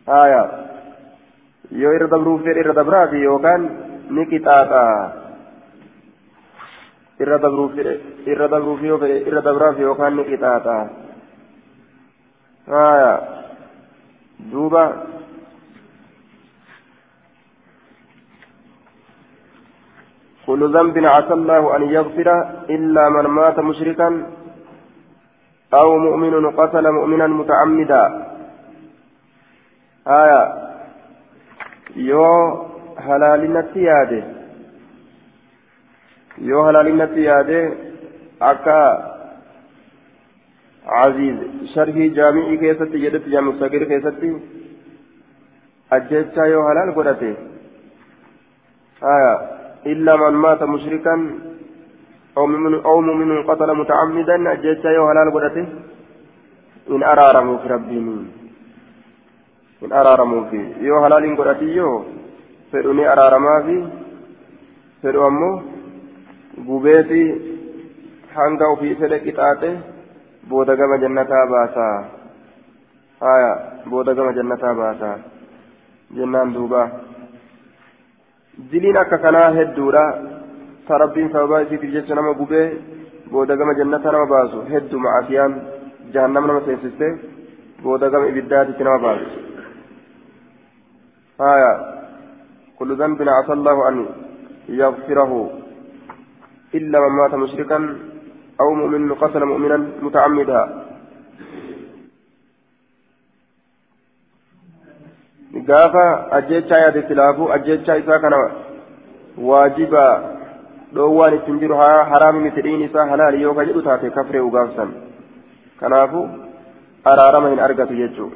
آية يو إر دبروا فيه إر دبراتي يوكان نكتاتا إر دبروا فيه إر دبروا فيه وفي إر دبراتي يوكان نكتاتا آية دوبا كل ذنب عسى الله أن يغفر إلا من مات مشركا أو مؤمن قتل مؤمنا متعمدا. آية. يو هلالنتي ياده يو هلالنتي ياده أكا. عزيز. شرحي جامعي كيستي جدت جامع صغير كيستي. أجيتشا يو حلال قدته آية. إلا من مات مشركا أو مؤمن أو مؤمن قتل متعمدا أجيتشا يو حلال قدته إن أرارموا في ربهم إن أرارموا في. يو حلال قدته يو فإني أرارما في. فإنه أمو. قبيتي hanga ofii fedhe qixaaxe booda gama jannataa baasaa haya booda gama jannataa baasaa jennaan duuba diliin akka kanaa hedduudha ta rabbiin sababaa isiitiif jecha nama gubee booda gama jannataa nama baasu hedduu ma'asiyaan jahannama nama seensiste booda gama ibiddaatitti nama baasu haya كل ذنب عسى الله أن يغفره إلا من مات مشركا أو مؤمن قتل مؤمنا متعمدا gaafa ajjechaa yaade silaafu ajjechaa isaa kana waajiba dhoowwaan ittiin jiru haraami miti dhiin isaa halaali yoo ka jedhu taate kafree ugaafsan kanaafu araarama hin argatu jechuu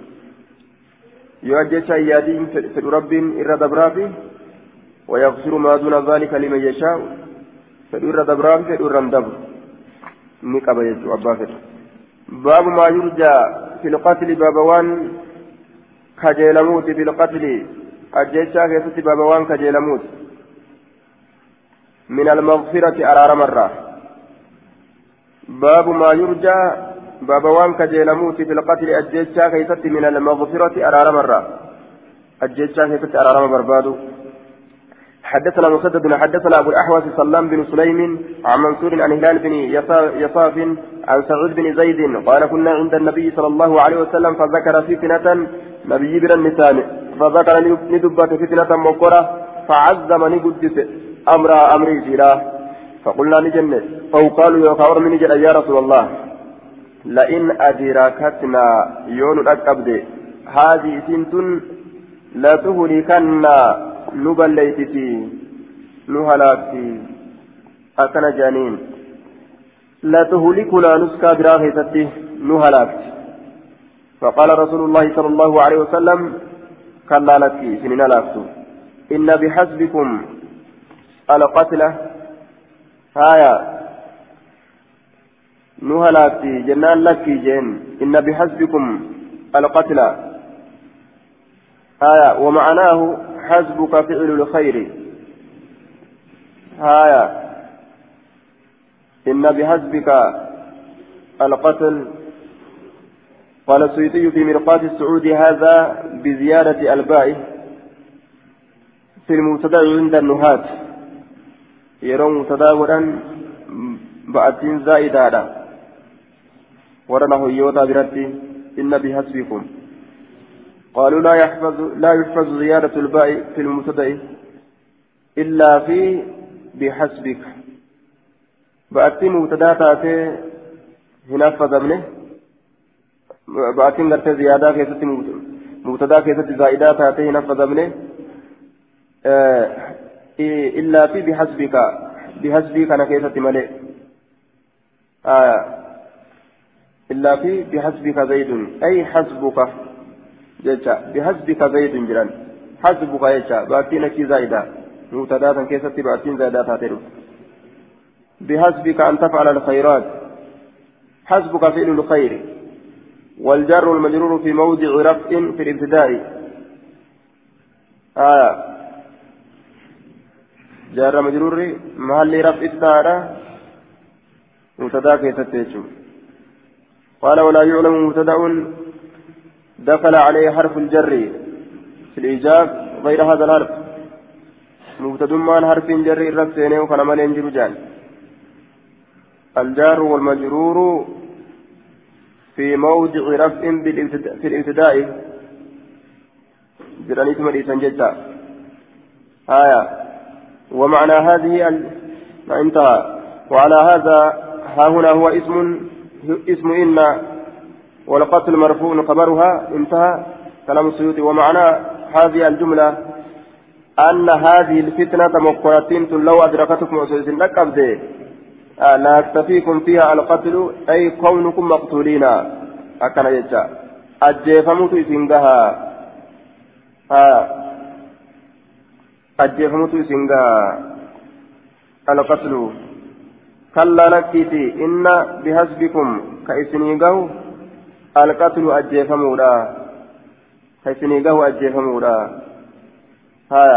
yoo ajjechaa yaadiin fedhu rabbiin irra dabraafi ويغفر ما دون ذلك لمن يشاء فدور دبران فدور دبر jechuudha abbaa fedhe baabu maa yurjaa filqatli baaba waan kajeelamuuti filqatli ajjechaa keessatti baaba waan kajeelamuuti min almagfirati araaramarraa baabu maa yurjaa baaba waan kajeelamuuti filqatli ajjechaa keessatti min almagfirati araaramarraa ajjechaa keessatti araarama barbaadu حدثنا مسدد حدثنا ابو الاحوص سلام بن سليم عن منصور عن هلال بن يصاف عن سعود بن زيد قال كنا عند النبي صلى الله عليه وسلم فذكر فتنة نبي بن النساء فذكر ندبة فتنة مكرة فعزم نقدس أمر أمر جيرا فقلنا لجنة أو قالوا يا من جل يا رسول الله لئن ادركتنا يون الاكبد هذه سنتن لا تهلكنا nu halaakti akkana jedhaniin latuhlikunaa nuskaa biraa keessatti nu halaakti فقال رسول الله صلى الله عليه وسلم كلا لك سنين لافتو إن بحسبكم القتلة هايا. نهلاكتي جنان لك جن. إن بحسبكم القتلة آية ومعناه حسبك فعل الخير. هايا. إن بحسبك القتل قال السيوطي في مرقات السعود هذا بزيادة الباء في المبتدأ عند النهاة. يرون متداولا بأتين زائدة ورنه يوتا برتي إن بحسبكم قالوا لا يحفظ لا يحفظ زيادة الباء في المبتدأ إلا في بحسبك. ba'attii mubtadaa taatee hin affadamne ba'attiin gartee ziyaadaa keessatti mubtadaa keessatti zaa'idaa taatee hin affadamne illaa fi bihasbika bihasbii kana keessatti malee illaa fi bihasbika zaydun ay hasbuka jecha bihasbika zaydun jedhan hasbuka jecha ba'attiin achii zaa'idaa mubtadaa san keessatti ba'attiin zaa'idaa taatee dhufu بحسبك أن تفعل الخيرات حسبك فعل الخير والجر والمجرور في موضع رفع في الابتداء. آه. جار مجرور محل رفع التارة مبتدا كيف قال ولا يعلم مبتدا دخل عليه حرف الجر في الإيجاب غير هذا الحرف. مبتدا ما حرف جر الرفع وكان مالين جرجان الجار والمجرور في موضع رفع في الابتداء. جرانيت مريسا جدا آية. ومعنى هذه ال... ما انتهى. وعلى هذا ها هنا هو اسم اسم إن والقتل مرفوع خبرها. انتهى كلام السيوطي. ومعنى هذه الجملة أن هذه الفتنة مقرة لو أدركتكم أساس لك آه لا يكتفيكم فيها القتل أي كونكم مقتولين. أكن يجا. أجيفمت إسنجها آه. أجيفمت إسنجها القتل. كلا نكتي إن بحسبكم كإسنيجه القتل أجيفمودا كإسنيجه أجيفمودا ها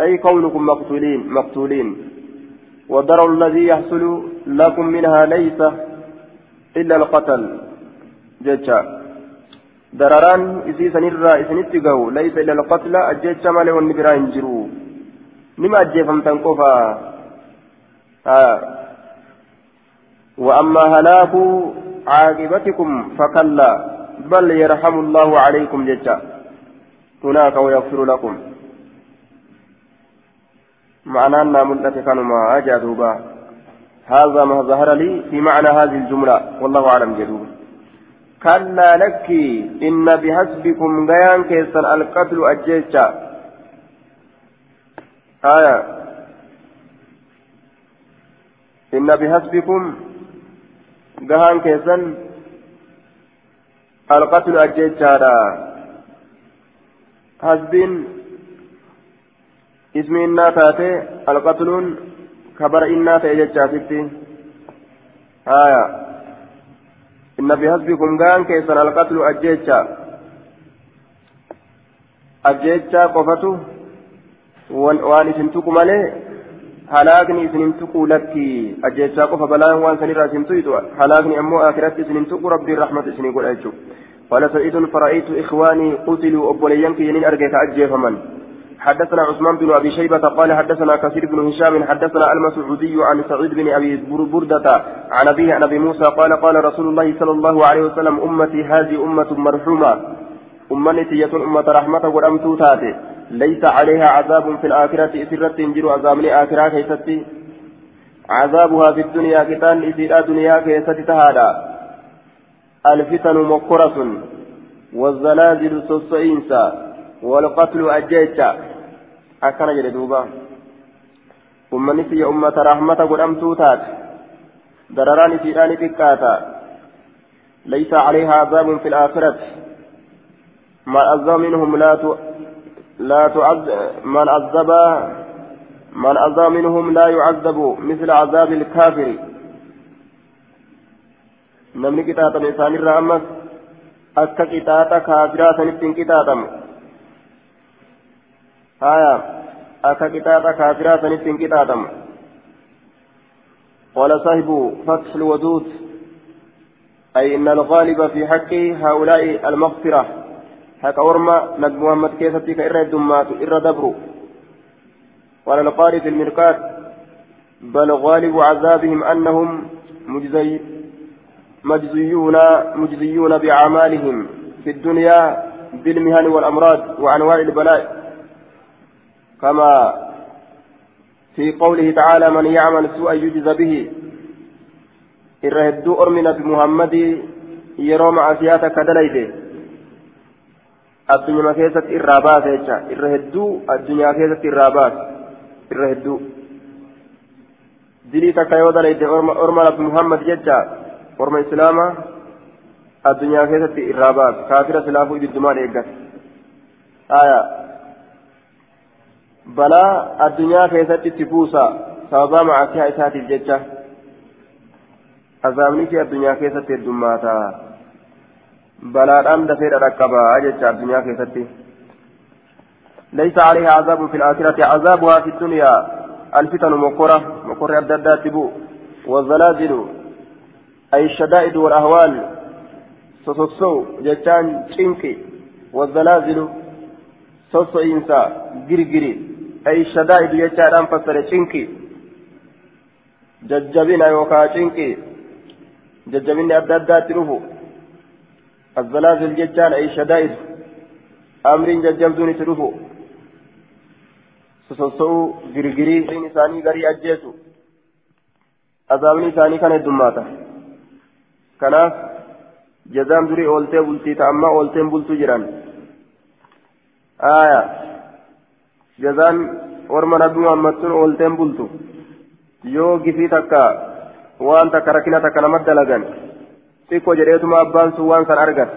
أي كونكم مقتولين مقتولين. والضرر الذي يحصل لكم منها ليس إلا القتل. جتا درران إذا سنرى إسنتقوا ليس إلا القتل. أجيتش مالي والنبرا ينجروا لما أجيفم تنقفا آه. وأما هلاك عاقبتكم فكلا. بل يرحم الله عليكم جتا هناك ويغفر لكم. معنى أن ملة كانوا أجادوبا هذا ما ظهر لي في معنى هذه الجملة. والله أعلم جدوبا كلا لك إن بحسبكم غيان كيسن القتل أجيشا آية. إن بحسبكم غيان كيسن القتل أجيشا حسبين. اسمي إنا تاتي القتلون كبر إنا تأججاتي آية إن بحسبكم كان كيسن القتل أجيتشا أجيتشا قفته waan isin tuqu malee halaakni isin hin tuqu lakki ajjechaa qofa balaan waan sanirraa isin tuytu halaakni ammoo akiratti isin hin tuqu rabbiin rahmata isinii godha jechuudha قال سعيد فرأيت إخواني قتلوا أبوليان كينين أرجع كأجيفمن حدثنا عثمان بن أبي شيبة قال حدثنا كثير بن هشام حدثنا المسعودي عن سعيد بن أبي بردة عن أبيه عن أبي موسى قال قال رسول الله صلى الله عليه وسلم أمتي هذه مرحومة. امتي يتون أمة رحمة ورمتو تاتي. ليس عليها عذاب في الآخرة إسرت تنجر عذاب الاخره كيستي. عذابها في الدنيا كتان إسيرا دنيا كيستي تهادا. الفتن مكرة والزلازل سوسئنسا والقتل أجيتشا أكن جل دوبا. أمني في أمة رحمة قدامتو تات درران في آل ليس عليها عذاب في الآخرة. ما عذب منهم لا ت... لا تعذب من عذب من عذب منهم لا يعذب مثل عذاب الكافر. namni qixaaxame isaanirraa ammas akka qixaaxa kaafiraa sanittiin qixaaxamu آية أكا كتابة كافرة سنتين كتابة قال صاحب فتح الودود أي إن الغالب في حق هؤلاء المغفرة حق أورما نجم محمد كيستي إر الدمات إر دبرو قال القارئ في المرقات بل غالب عذابهم أنهم مجزي مجزيون مجزيون بأعمالهم في الدنيا بالمهن والأمراض وأنواع البلاء كما في قوله تعالى من يعمل سوءا يجز به irra hedduu ormi nabi muhammadii yeroo macasiyaa takka dalayde addunyaa keessatti irraa baase jecha irra hedduu addunyaa keessatti irraa baase irra hedduu dilii takka yoo dalayde orma nabi muhammad jecha orma islaamaa addunyaa keessatti irraa baase kaafira silaafuu ibiddumaan eeggate aya balaa addunyaa keessatti itti buusa sababaa macasiyaa isaatiif jecha azaabni kee addunyaa keessatti heddummaata balaadhaan dafee dhadhaqqabaa jecha addunyaa keessatti ليس عليها عذاب في الآخرة عذابها في الدنيا الفتن مكرة مكرة أبدا تبو والزلازل أي الشدائد والأهوال سوسو جتان شنكي والزلازل سوسو إنسا جرجري أي الشدائد جتان أنفسر شنكي ججبنا يوكا شنكي ججبني أبدا أبدا تروفو الزلازل جتان أي شدائد أمر ججبدوني تروفو sosossa'uu girgirii isaanii garii ajjeesu azaabni isaanii kana heddummaata kanaaf jazaan durii ooltee bultii ta'ammaa oolteen bultuu jedhan aya orma nabi muhammad sun oolteen bultu yoo gifii takka waan takka rakkina takka namatti dalagan xiqqoo jedheetuma abbaan sun waan san argan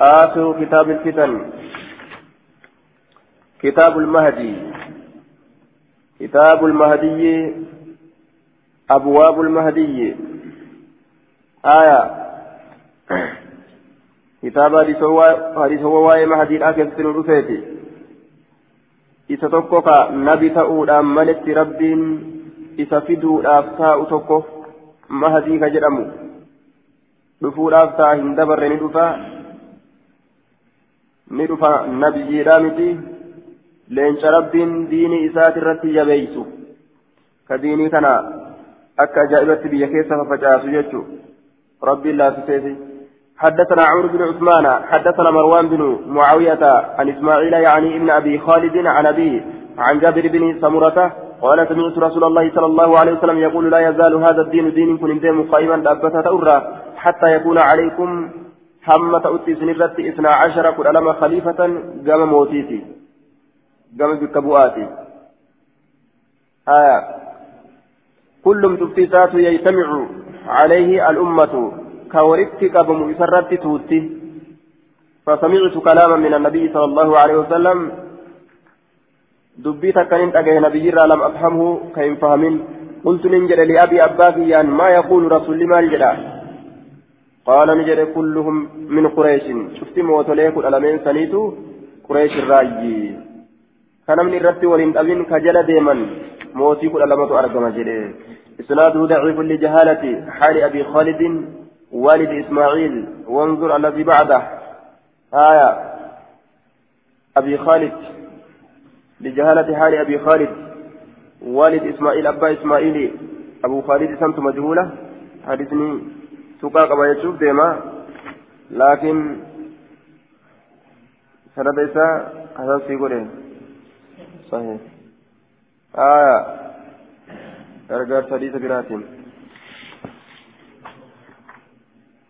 آخر كتاب الفتن كتاب المهدي كتاب المهدي أبواب المهدي آية كتاب حديث هو واي مهدي الآخر سنو isa tokko ka nabi ta'uudhaan maletti rabbiin isa fiduudhaaf taa'u tokko mahadii ka jedhamu dhufuudhaaf ta'a hin dabarre ni dhufa ni dhufa nabiyyiidhaa miti leenca rabbiin diinii isaati irratti jabeeysu ka diinii kana akka ajaa'ibatti biyya keessa fafacaasu jechuu rabbiin laasiseefi حدثنا عمرو بن عثمان حدثنا مروان بن معاوية عن إسماعيل يعني ابن أبي خالد عن أبيه عن جابر بن سمرة قال سمعت رسول الله صلى الله عليه وسلم يقول لا يزال هذا الدين دين كن دين قائما دابة تأرى حتى يكون عليكم حمة أتي سنرت إثنا عشر كل ألم خليفة قام موتيتي قام بكبواتي. آية. كل متفتات يجتمع عليه الأمة. كورثت قبم إسرت توتي. فسمعت كلاما من النبي صلى الله عليه وسلم. دبيت كان أجه نبي لم أفهمه كيف فهمين. قلت ننجل لأبي أباك يعني ما يقول رسول ما الجدا قال نجد كلهم من قريش. شفت موتوليك الألمين سنيتو قريش الراجي كنمني الرت ولين أبين كجل ديما موتي كل لمت أرقم جده إسناده ضعيف لجهالة حال أبي خالد. والد إسماعيل وانظر الذي بعده. آية. أبي خالد. لجهالة حال أبي خالد. والد إسماعيل أبا إسماعيل. أبو خالد سمت مجهولة. حدثني سقاق ما يشوف ديما. لكن سند إسا هذا سيقول صحيح. آية. أرجع حديث براتين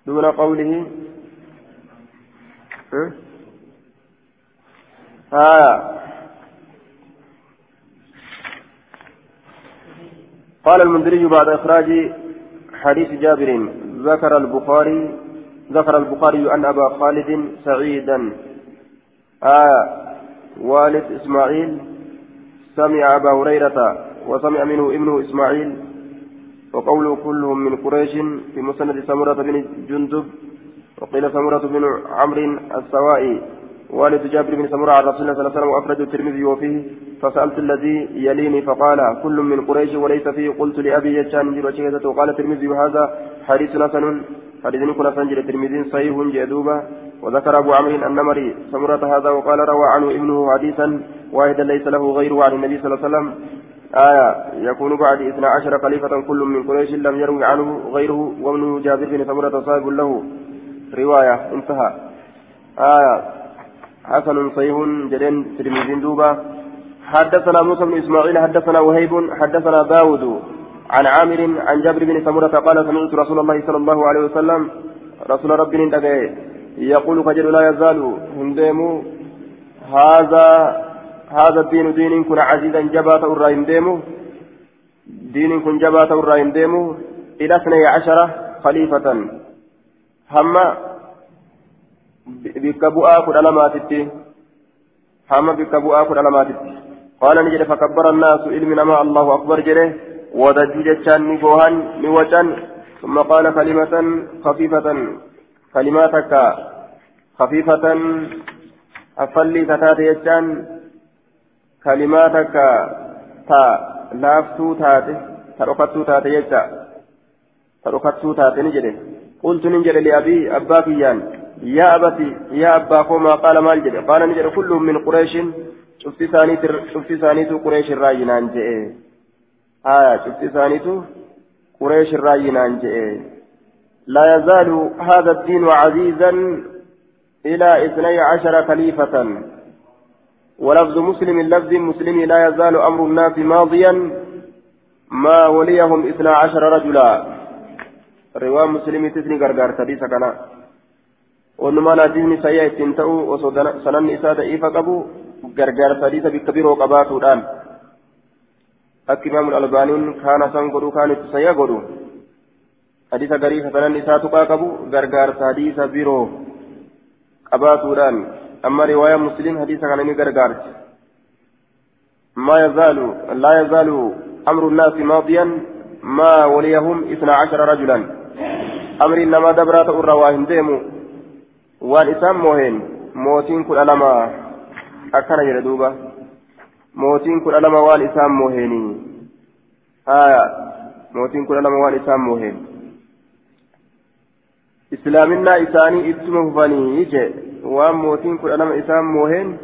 دون قوله. آية قال المنذري بعد إخراج حديث جابر ذكر البخاري ذكر البخاري أن أبا خالد سعيدا. آية والد إسماعيل سمع أبا هريرة وسمع منه ابنه إسماعيل وقوله كلهم من قريش في مسند سمرة بن جندب وقيل سمرة بن عمرو السوائي والد جابر بن سمرة عن رسول الله صلى الله عليه وسلم وأخرج الترمذي وفيه فسألت الذي يليني فقال كل من قريش وليس فيه قلت لأبي يجان جل وقال الترمذي هذا حديث حسن حديث كنا سنجل الترمذي صحيح جدوبا وذكر أبو عمرو النمري سمرة هذا وقال روى عنه ابنه حديثا واحدا ليس له غيره عن النبي صلى الله عليه وسلم آية يكون بعد اثنا عشر خليفة كل من قريش لم يروي عنه غيره وابن جابر بن سمرة صاحب له. رواية انتهى. آية حسن صحيح جدين ترمذي دوبا حدثنا موسى بن إسماعيل حدثنا وهيب حدثنا داود عن عامر عن جابر بن سمرة قال سمعت رسول الله صلى الله عليه وسلم رسول ربي يقول فجر لا يزال هندم هذا هذا الدين دين كن عزيزا جبات الرايم ديمو دين كن جبات الرايم ديمو إلى اثني عشرة خليفة. هم بكبؤا كل علاماتي هم بكبؤا كل علاماتي قال نجد فكبر الناس علمنا ما الله أكبر جره ودجو جتشان نبوهان نوجان ثم قال كلمة خفيفة. كلماتك خفيفة. أفلي تتات جتشان كلماتك تا لافتو تاتي تركتو تاتي جتشا تركتو تاتي نجده قلت نجد لأبي أباكيان يا أبتي يا أبا ما قال ما الجد قال نجد كلهم من قريش شفت ثانيت قريش الراينان جئ آية شفت ثانيته قريش الرايين عن لا يزال هذا الدين عزيزا إلى اثني عشر خليفة ولفظ مسلم لفظ مسلم لا يزال أمر الناس ماضيا ما وليهم اثنا عشر رجلا. رواه مسلم تسني غرغر تديس كنا. ونما لا دين سيئة تنتهو وسنن إسادة إيفا قبو غرغر تديس بكبير قباتو الآن akka imaamul albaaniin kaana san godhu kaan itti sayya godhu hadiisa garii hasanan isaa tuqaa qabu gargaarsa amma riwaayaa muslim hadiisa kana ni gargaarti ما يزال لا يزال أمر الناس ماضيا ما وليهم اثنا عشر رجلا أمر إنما دبرات الرواهن ديمو والإسام موهن موتين كل ألما أكنا يردوبا lama waan isaan mooheenii haya mootiin kudha lama waan isaan mooheen islaaminaa isaanii ittuma fufanii je waan mootiin kudha lama isaan mooheen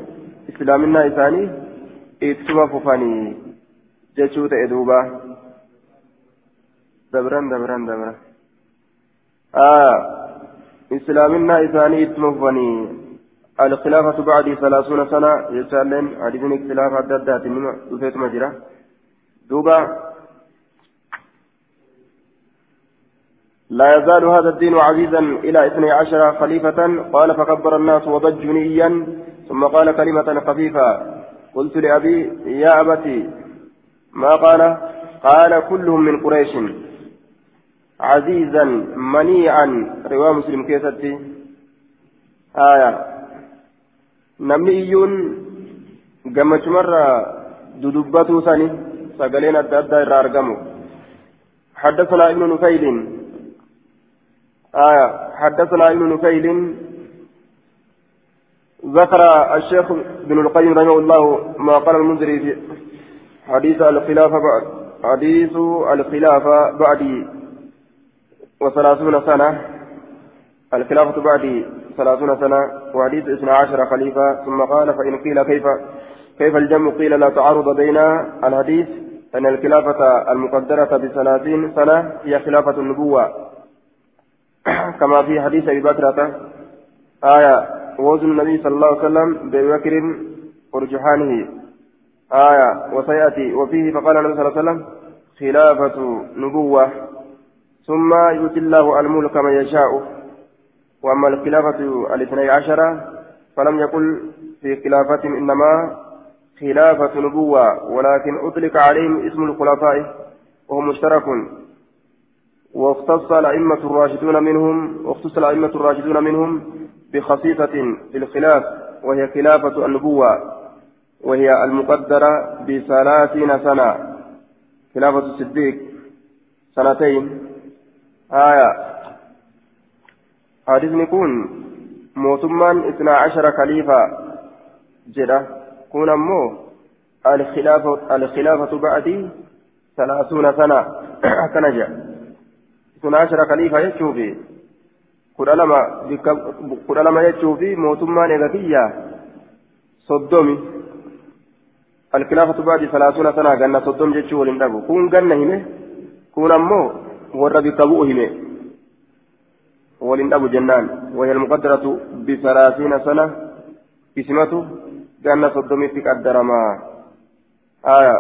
islaaminaa isaanii ittuma fufanii jechuu ta'e duuba dabran dabran dabran islaaminaa isaanii ittuma fufanii الخلافة بعد ثلاثون سنة يسالن حديثني خلافة ددات نما دفيت مجرى دوبا لا يزال هذا الدين عزيزا إلى اثني عشر خليفة. قال فكبر الناس وضجوا نيا ثم قال كلمة خفيفة قلت لأبي يا أبتي ما قال؟ قال كلهم من قريش. عزيزا منيعا. رواه مسلم كيستي آية. gammachumarraa dudubbatuu sani sagaleen adda addaa irraa argamu حدثنا ابن نفيل آية. حدثنا ابن نفيل. ذكر الشيخ ابن القيم رحمه الله ما قال المنذري في حديث الخلافة بعد حديث الخلافة بعد وثلاثون سنة. الخلافة بعد ثلاثون سنة. وحديث اثنا عشر خليفة. ثم قال فإن قيل كيف كيف الجمع؟ قيل لا تعارض بين الحديث أن الخلافة المقدرة بثلاثين سنة هي خلافة النبوة. كما في حديث أبي بكرة آية وزن النبي صلى الله عليه وسلم بأبي بكر ورجحانه آية وسيأتي وفيه فقال النبي صلى الله عليه وسلم خلافة نبوة. ثم يؤتي الله الملك من يشاء. وأما الخلافة الاثني عشرة فلم يقل في خلافة إنما خلافة نبوة ولكن أطلق عليهم اسم الخلفاء وهو مشترك. واختص الأئمة الراشدون منهم واختص الأئمة الراشدون منهم بخصيصة في الخلاف وهي خلافة النبوة وهي المقدرة بثلاثين سنة. خلافة الصديق سنتين. آية. حديثني كون موتمان اثنا عشر خليفة جدا كون أمو الخلافة الخلافة بعدي ثلاثون سنة. كنجا عشر خليفة يشوفي kudha lama kudha lama jechuu fi mootummaan eegatiyya soddomi alkilaafatu baadi salaasuuna sanaa ganna soddom jechuu waliin dhabu kun ganna hime kun ammoo warra bikka bu'u hime جنان وهي المقدرة بثلاثين سنة اسمته كان صدمي في قدر ما آية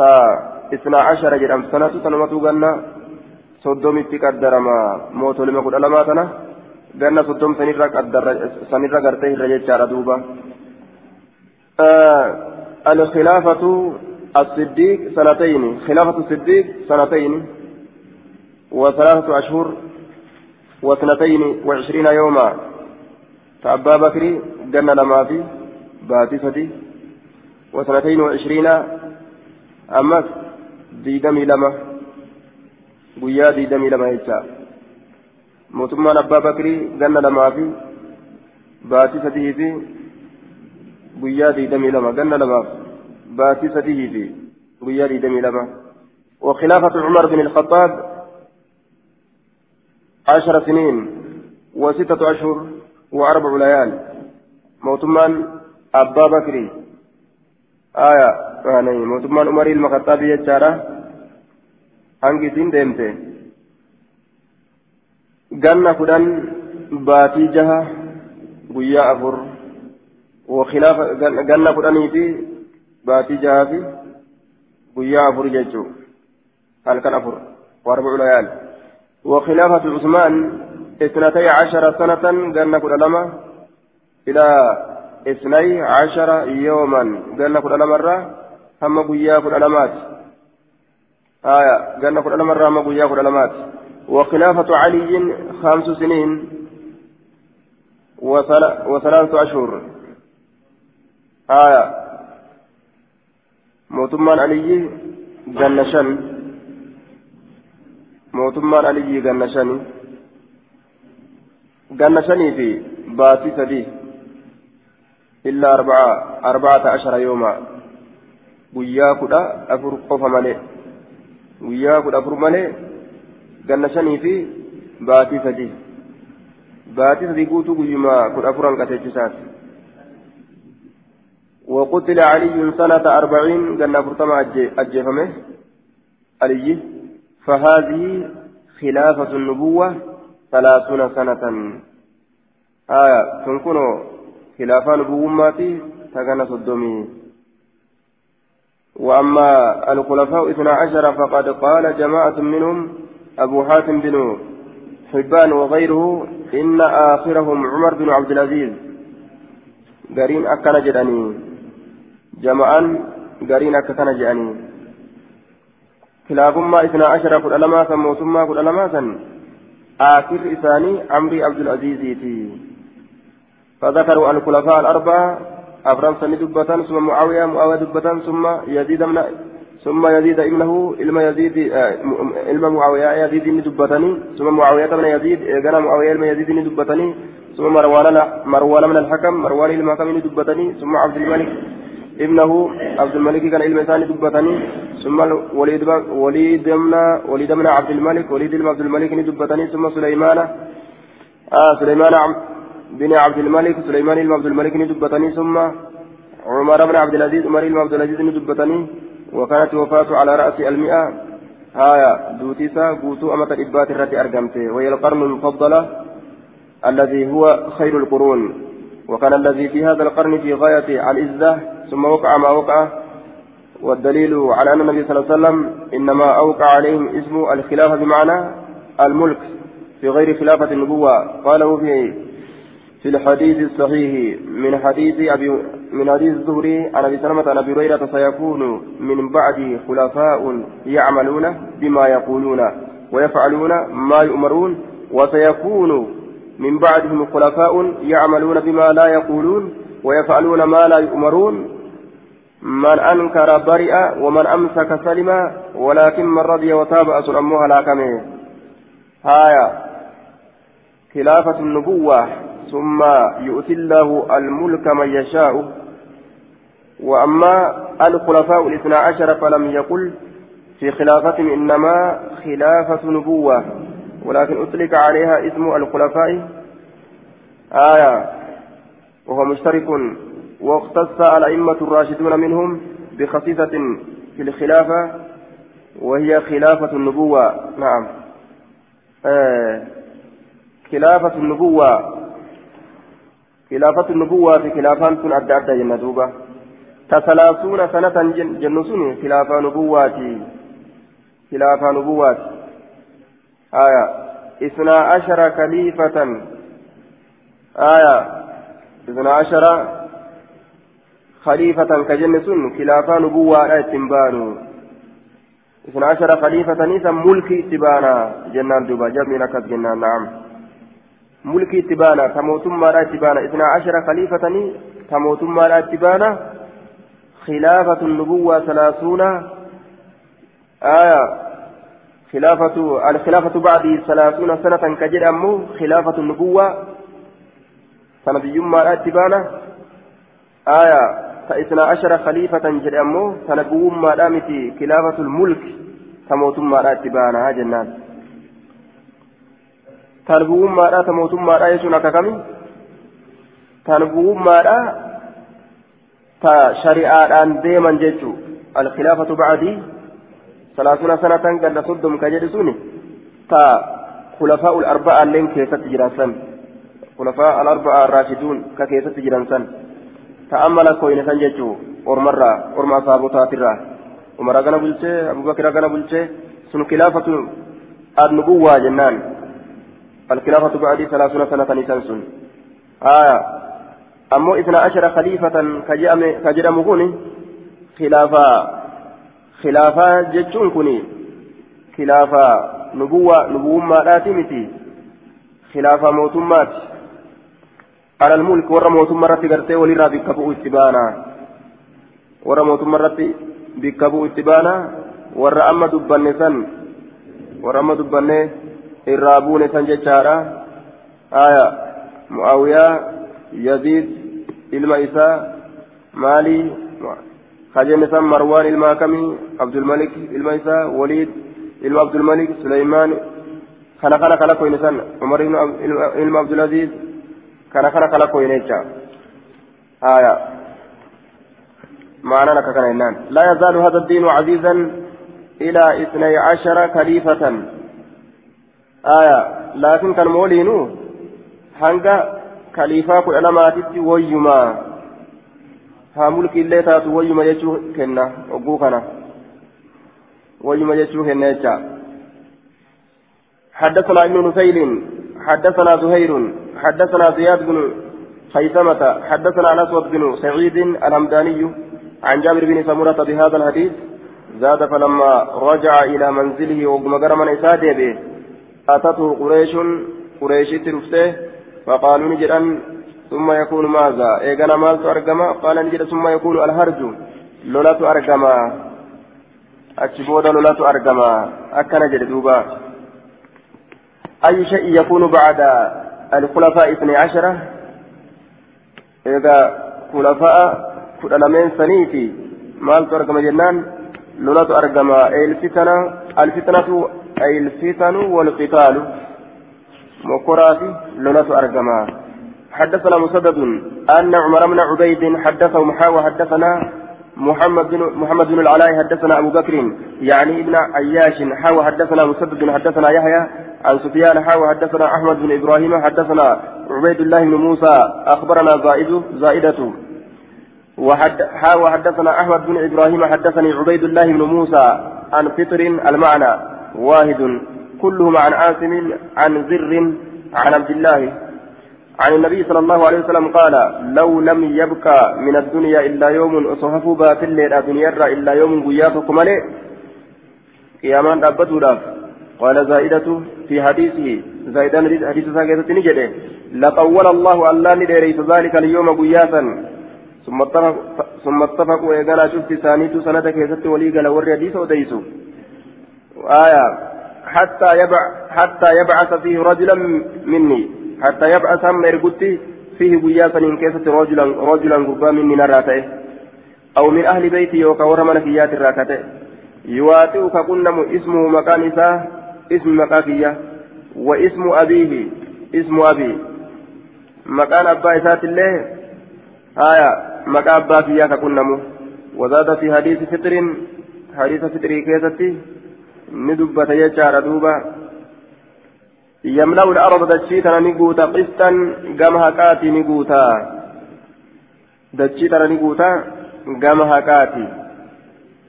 تا اثنا عشر جرام سنة تنمتو غنى صدومي قدرما موتو لما قد ألما تنا غنى صدوم سنرى قدر سنرى قرته دوبا الخلافة الصديق سنتين خلافة الصديق سنتين وثلاثة أشهر واثنتين وعشرين يوما فأبا بكر جنة لما في باتفتي وسنتين وعشرين أمس ديدمي لما guyyaa diidamii lama jecha mootummaan abbaa bakrii ganna lamaa fi baatii sadii fi guyyaa diidamii lama ganna lamaaf baatii sadii fi guyyaa diidamii lama وخلافة عمر بن الخطاب عشر سنين وستة أشهر وأربع ليال موتمان أبا بكري آية يعني موتمان عمر المخطاب يجارة hangisiin deemte ganna kudhan baatii jaha guyyaa afur wakilaafa ganna kudhanii fi baatii jahaa fi guyyaa afur jechuu halkan afur واربع ليال وخلافة عثمان اثنتي عشر سنة كل لما إلى اثني عشر يوما. قلنا كل مرة هم قيا كل لمات آية. قالنا كل مرة ما قويا كل لمات وخلافة علي خمس سنين وثلاثة أشهر. آية. موتمان علي جنشن موتمان علي جنشن جنشني في باتي سدي. إلا أربعة أربعة عشر يوما. قويا كلا أفر قف ملئ guyyaa kudha afur malee ganna shanii fi baatii sadii baatii sadii guutuu guyyuma kudha afuran qateechisaati وقتل علي سنة أربعين قلنا فرتما أجيفمه علي فهذه خلافة النبوة ثلاثون سنة. آية تنكون خلافة نبوة تكن صدومي. وأما الخلفاء اثنا عشر فقد قال جماعة منهم أبو حاتم بن حبان وغيره إن آخرهم عمر بن عبد العزيز. قرين أكن جدني جماعا قرين أكن جدني كلاهما اثنا عشر قل ألما ثم قل ألما آخر إساني عمري عبد العزيز فذكروا الخلفاء الأربعة أفرام سني دبتان ثم معاوية معاوية دبتان ثم يزيد من ثم يزيد ابنه علم يزيد علم معاوية يزيد من دبتاني ثم معاوية من يزيد جنا معاوية علم يزيد من دبتاني ثم مروان مروان من الحكم مروان علم حكم من دبتاني ثم عبد الملك ابنه عبد الملك كان علم ثاني دبتاني ثم وليد وليد من وليد من عبد الملك وليد عبد الملك دبتاني ثم سليمان آه سليمان بن عبد الملك سليمان بن عبد الملك ندبتني ثم عمر بن عبد العزيز عمر بن عبد العزيز ندبتني وكانت وفاته على رأس المئة. هايا دوتيسا قوتو أمة الإبات التي أرقمته وهي القرن المفضلة الذي هو خير القرون. وكان الذي في هذا القرن في غاية العزة ثم وقع ما وقع. والدليل على أن النبي صلى الله عليه وسلم إنما أوقع عليهم اسم الخلافة بمعنى الملك في غير خلافة النبوة. قاله في في الحديث الصحيح من حديث أبي من حديث الزهري عن أبي سلمة عن أبي هريرة سيكون من بعد خلفاء يعملون بما يقولون ويفعلون ما يؤمرون وسيكون من بعدهم خلفاء يعملون بما لا يقولون ويفعلون ما لا يؤمرون. من أنكر برئ ومن أمسك سلم ولكن من رضي وتاب أسر أمها لا هايا خلافة النبوة. ثم يؤتي الله الملك من يشاء. وأما الخلفاء الاثنا عشر فلم يقل في خلافتهم إنما خلافة نبوة ولكن أطلق عليها اسم الخلفاء. آية وهو مشترك. واختص الأئمة الراشدون منهم بخصيصة في الخلافة وهي خلافة النبوة. نعم. آه خلافة النبوة. خلافة النبوة في خلافان كن أدى أدى جنة دوبة. تثلاثون سنة جنسون خلاف نبواتي خلاف نبواتي آية. اثنا عشر خليفة. آية. اثنا عشر خليفة كجنسون خلاف نبوة اتنبانو اثنا عشر خليفة نيسا ملك اتبانا جنان دوبا جميل كت جنان نعم. ملك اتبانا تموتم ما اتبانا إثنا عشر خليفة تموتم ما اتبانا خلافة النبوة ثلاثون. آية. خلافة الخلافة بعد ثلاثون سنة كجد أمو. خلافة النبوة سنبي ما اتبانا آية. فإثنى عشر خليفة جد أمو. سنبو ما دامتي خلافة الملك تموتم ما اتبانا جنان تنبوهم ما تموتم ما يسون أكاكمي تنبوهم ما تا شريعة أن ديما جيتشو الخلافة بعدي ثلاثون سنة قد صدم كجلسوني تا خلفاء الأربعة لين كيست جرانسان خلفاء الأربعة الراشدون ككيست جرانسان تأمل كوين سنجتشو أرمرة أرمى صابوتات الرا عمر غنا بلشي أبو بكر غنا بلشي سن خلافة النبوة جنان الخلافة بعد ثلاثون سنة نيسان سن. آية أمو إثنى عشر خليفة كجرم كوني خلافة. خلافة جتشون كوني. خلافة نبوة نبوة ما متي. خلافة موتمات على الملك ورا موتم مرتي قرتي ولي بكبو اتبانا. ورا موتم مرتي بكبو اتبانا. ورا أما دبني سن ورا أما الرابون سن جتشارا آية معاوية يزيد isaa maalii خجن سم مروان الماكمي عبد الملك isaa وليد ilma عبد الملك سليمان خنا خلا كوين سن عمر ilma عبد العزيز خنا خنا خلا كوين آية معنى لك كان لا يزال هذا الدين عزيزا إلى اثني عشر خليفة آية لكن كان مولينو هنگا kaliifaa kudha lamaatitti wayyumaa haa mulki illee taatu wayyuma jechuu kenna ogguu kana. Wayyuma jechuu kenna jecha. حدثنا ابن نفيل حدثنا زهير حدثنا زياد بن خيثمة حدثنا الأسود بن سعيد الهمداني عن جابر بن سمرة بهذا الحديث زاد فلما رجع إلى منزله وقم من إساده به أتته قريش قريش ترفته فقالوا نجرا ثم يكون ماذا إيقنا مالت أرقما قال نجرا ثم يكون الهرج لولات أرقما أتشبود لولات أرقما أكن جدوبا أي شيء يكون بعد الخلفاء اثني عشرة إذا خلفاء كلامين سنيتي مالت أرقما جنان لولات أرقما الفتنة الفتنة أي الفتن والقتال. مقراتي لولة أرجما حدثنا مسدد أن عمر بن عبيد حدثه محاوى حدثنا محمد بن محمد بن العلاء حدثنا أبو بكر يعني ابن عياش حاوى حدثنا مسدد حدثنا يحيى عن سفيان حاوى حدثنا أحمد بن إبراهيم حدثنا عبيد الله بن موسى أخبرنا زائد زائدة. وحد حاوى حدثنا أحمد بن إبراهيم حدثني عبيد الله بن موسى عن فطر المعنى. واحد كلهم عن عاصم عن زر عن عبد الله. عن النبي صلى الله عليه وسلم قال لو لم يبقى من الدنيا إلا يوم أصحف باتل الدنيا إلا يوم قيافكم عليه قيامان أبدوا قال زائدة في حديثه زائدان حديث ساكتة نجده لطول الله الله ندريت ذلك اليوم قيافا ثم اتفق ثم اتفقوا يقال شفت ثانيت سنة كيست ولي قال وري حديث وديسو آية. حتى يبع حتى يبعث فيه رجلا مني. حتى يبعث هم إرقتي فيه قياسا إن كيست رجلا رجلا قربا مني نراته. أو من أهل بيتي يوكا ورمنا كيات الراكته يواتئك كنم اسمه مكان اسم مكاكية واسم أبيه اسم أبي. مكان أبا إسات الله. آية. مكان أبا كياك كنم وزاد في حديث فطر حديث فطري كيستي tana ni guuta qistan gama haqaati ni guuta dachii tana ni guuta gama haqaati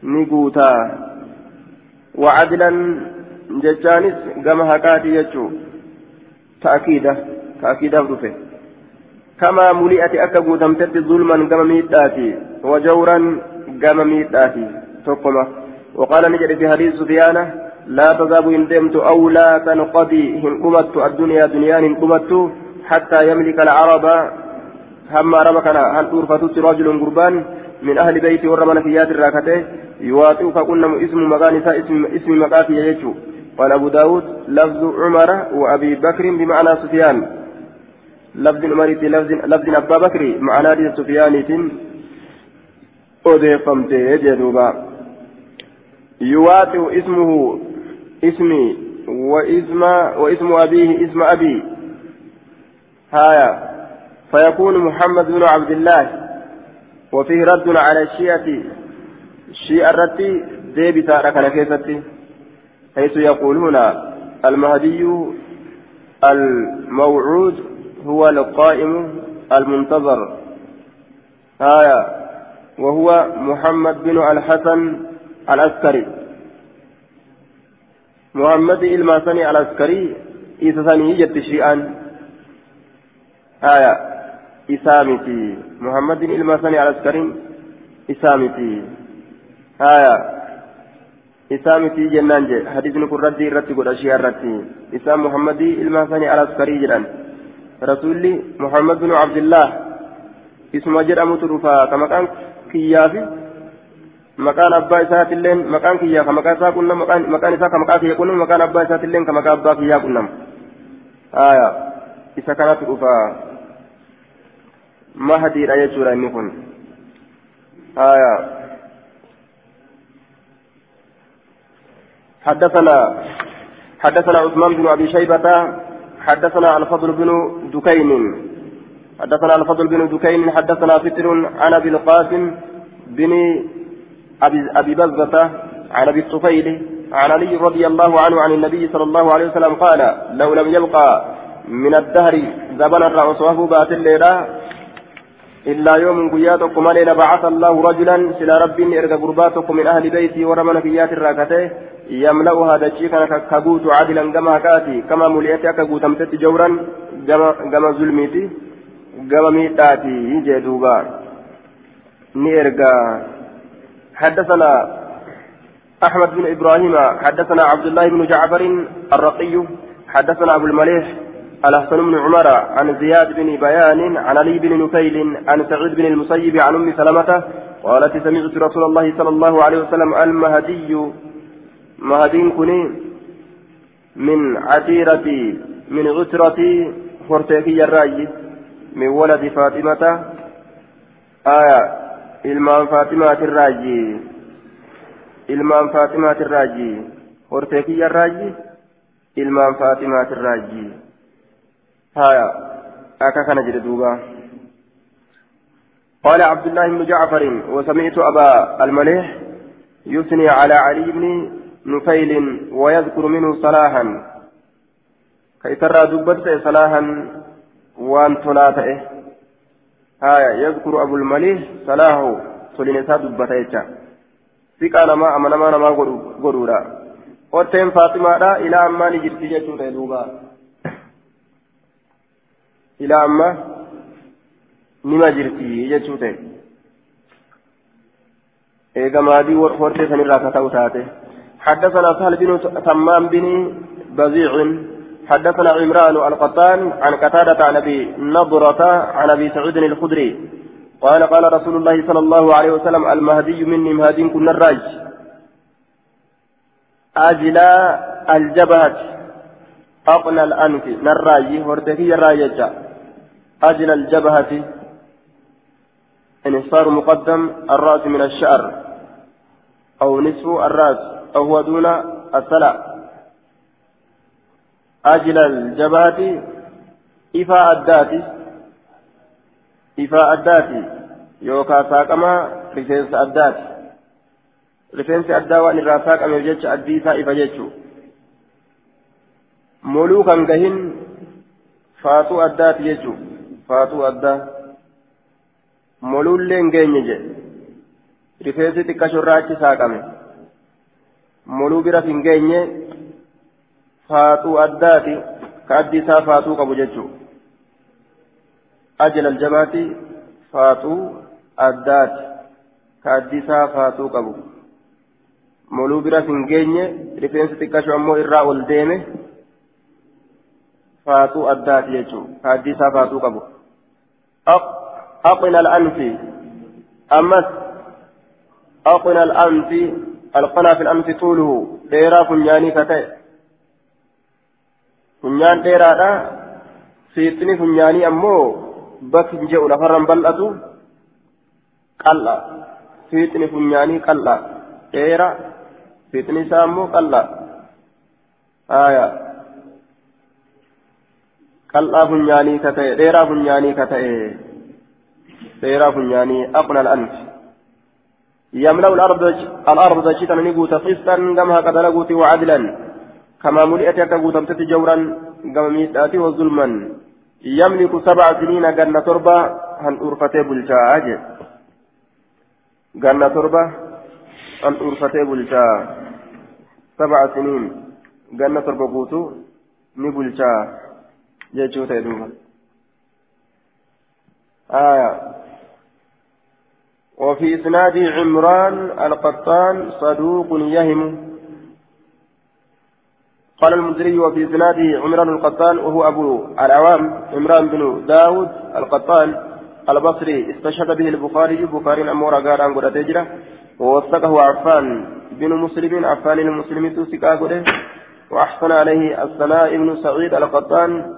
ni guutaa wacadlan jechaanis gama haqaati jechuu ta'kiida ta'kiidaaf dhufe كما ملئت أكا قوتمتت ظلما كما ميتاتي وجورا كما ميتاتي تقمة وقال نجد في حديث سفيان لا تذهب إن دمت أو لا تنقضي إن قمت الدنيا دنيا إن قمت حتى يملك العرب هم عرب كان هل أرفتت رجل قربان من أهل بيتي ورمنا فيات الراكته يواطئك كنا اسم مغانسة اسم اسم مقاتي يجو. قال أبو داود لفظ عمر وأبي بكر بمعنى سفيان. لفظ عمريتي لفظ لفظ أبا بكر معنى سفيانيت أضيفمت جدوبا يواطئ اسمه اسمي واسم واسم أبيه اسم أبي. هايا. فيكون محمد بن عبد الله. وفيه رد على الشيعة. الشيعة الرتي ديبتا ركن كيستي حيث يقولون المهدي الموعود هو القائم المنتظر. آية وهو محمد بن الحسن العسكري. محمد إلماسني العسكري إذا ثاني جت شيئا. آية إسامتي محمد إلماسني العسكري إسامتي آية إسامتي جنان جي. حديث نكون ردي رتي قد أشياء رتي إسام محمد إلماسني العسكري جنان رسولي محمد بن عبد الله إسم جرأم ترفا كما كان كيافي؟ Maqaan abbaa isaatilleen maqaan kiyyaa ka maqaa isaa qunnam maqaan isaa ka maqaa kiyya qunnam maqaan abbaa isaatilleen ka maqaa abbaa kiyyaa qunnam haya isa kanatu dhufa mahdiidha jechuudha inni kun haya حدثنا حدثنا عثمان بن ابي شيبه حدثنا الفضل بن دكين حدثنا الفضل بن دكين حدثنا فتر عن ابي القاسم بن أبي, أبي بزة عن أبي الطفيل عن علي رضي الله عنه عن النبي صلى الله عليه وسلم قال لو لم يبقى من الدهر زبنا الرأسوه بات الليلة إلا يوم قياتكم علينا بعث الله رجلا سلا رب إرقى قرباتكم من أهل بيتي ورمنا فيات الراكته يملأها دجيكا كبوت عادلا كما كاتي كما ملئت كبوت أمتت جورا كما ظلميتي كما ميتاتي جدوبا نيرقى حدثنا أحمد بن إبراهيم حدثنا عبد الله بن جعفر الرقي حدثنا أبو المليح الأحسن بن عمر عن زياد بن بيان عن علي بن نفيل عن سعيد بن المسيب عن أم سلمة قالت سمعت رسول الله صلى الله عليه وسلم المهدي مهدين كني من عتيرتي من غترتي خرتيكي الرأي من ولد فاطمة آية ilmaan faatimaati raajii ilmaan faatimaati raajii hortee kiyya raajii ilmaan faatimaati raajii haya akka kana jedhe duuba قال عبد الله بن جعفر وسمعت أبا المليح يثني على علي بن نفيل ويذكر منه صلاحا كي ترى دبت صلاحا وان تلاته هايا يذكر أبو المليح صلاحه سلينسا دبتا يجا سيكا نما أما نما نما غرورا وتين فاطمة را إلى أما نجرتي جتوتا دوبا إلى أما نما جرتي جتوتا إيغا مادي ورفورتي سنرا كتاو تاتي حدثنا سهل بن تمام بن بزيع حدثنا عمران القطان عن قتادة عن أبي نضرة عن أبي سعيد الخدري قال قال رسول الله صلى الله عليه وسلم المهدي مني مهدي كنا الراج أجل الجبهة أقنى الأنف نراج هردكي الراجة أجل الجبهة انحصار مقدم الرأس من الشعر أو نصف الرأس أو هو دون السلع أجل الجبهة إفاء الذات إفاء الذات يوكا ساقما رفنس الذات رفنس الدا وأن الراساق أم يجتش أديسا إفا جتشو ملوكا كهن فاتو الذات جتشو فاتو الدا ملول لين جيني rifeensi xiqqashorraa achi saaqame moluu bira geenye faaxuu addaati ka addi isaa faaxuu qabu jechuu ajala aljabaati faaxuu addaati ka addi isaa faaxuu qabu moluu bira hin geenye rifeensi xiqqasho ammoo irraa ol deeme faaxuu addaati jechuu ka addi isaa faaxuu qabu aqina al'anfi ammas aqina al'anfi alqanaa fi al'anfi tuuluhu dheeraa funyaanii ka ta'e funyaan dheeraadha fiixni funyaanii ammoo bakki hin je'u lafarran bal'atu qal'a fiixni funyaanii qal'a dheera fiixni isaa ammoo qal'a haya qal'aa funyaanii ka ta'e dheeraa funyaanii ka ta'e dheeraa funyaanii aqna al'anfi يملأ الأرض الأرض جيتا نقوت قسطا كما قد نقوت وعدلا كما ملئت كقوتمت جورا كما ميتاتي وظلما يملك سبع سنين جنة تربة هن أرفتي بلجاج جنة تربة هن أرفتي بلجا سبع سنين جنة تربة قوتو نبلجا جيتشو تيدوما آية. وفي إسناد عمران القطان صدوق يهم. قال المنذري وفي إسناده عمران القطان وهو أبو العوام عمران بن داود القطان البصري استشهد به البخاري البخاري أمورا قال عن تجرى ووثقه عفان بن مسلم عفان المسلم توسكا وأحسن عليه الثناء بن سعيد القطان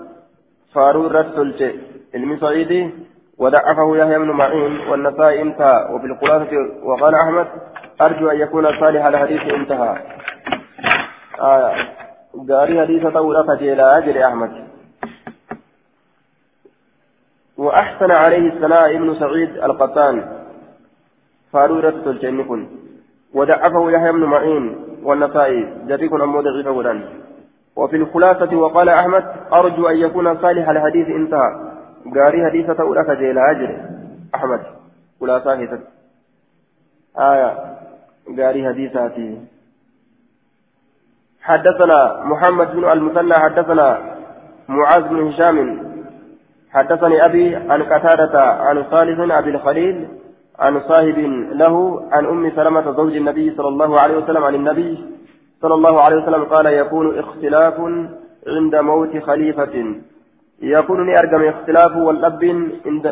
فارو رسل علم سعيدي ودعفه يحيى بن معين والنسائي انتهى وفي وقال أحمد أرجو أن يكون صالح الحديث انتهى آه. Gaarii hadiisa ta'uudha kajeelaa jedhe ahmad. وأحسن عليه الثناء ابن سعيد القطان فارورة تلجنكن ودعفه يحيى بن معين والنسائي جريكن أمو ضعيف ودان وفي الخلاصة وقال أحمد أرجو أن يكون صالح الحديث انتهى قاري حديثة أولى كجيل أجر أحمد خلاصة آية قاري حديثاتي حدثنا محمد بن المثنى حدثنا معاذ بن هشام حدثني أبي عن قتادة عن صالح أبي الخليل عن صاحب له عن أم سلمة زوج النبي صلى الله عليه وسلم عن النبي صلى الله عليه وسلم قال يكون اختلاف عند موت خليفة. يكون أرقم اختلاف والأب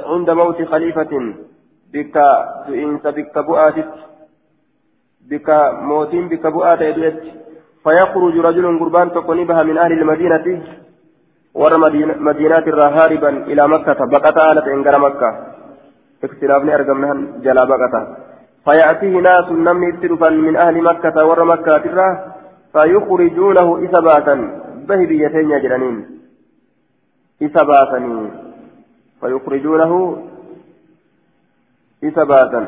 عند موت خليفة. بك تئنس بك بؤاتت بك موت بك بؤات يدويت فيخرج رجل قربان تكون بها من أهل المدينة ور مدينات هاربا إلى مكة بقتا آلة إنقر مكة. اختلافني أرقمنها جلا بقتا. فيأتيه ناس نمي اترفا من أهل مكة ور مكة ترى فيخرجونه إثباتا. به بيتين يجرنين إثباتا. فيخرجونه إثباتا.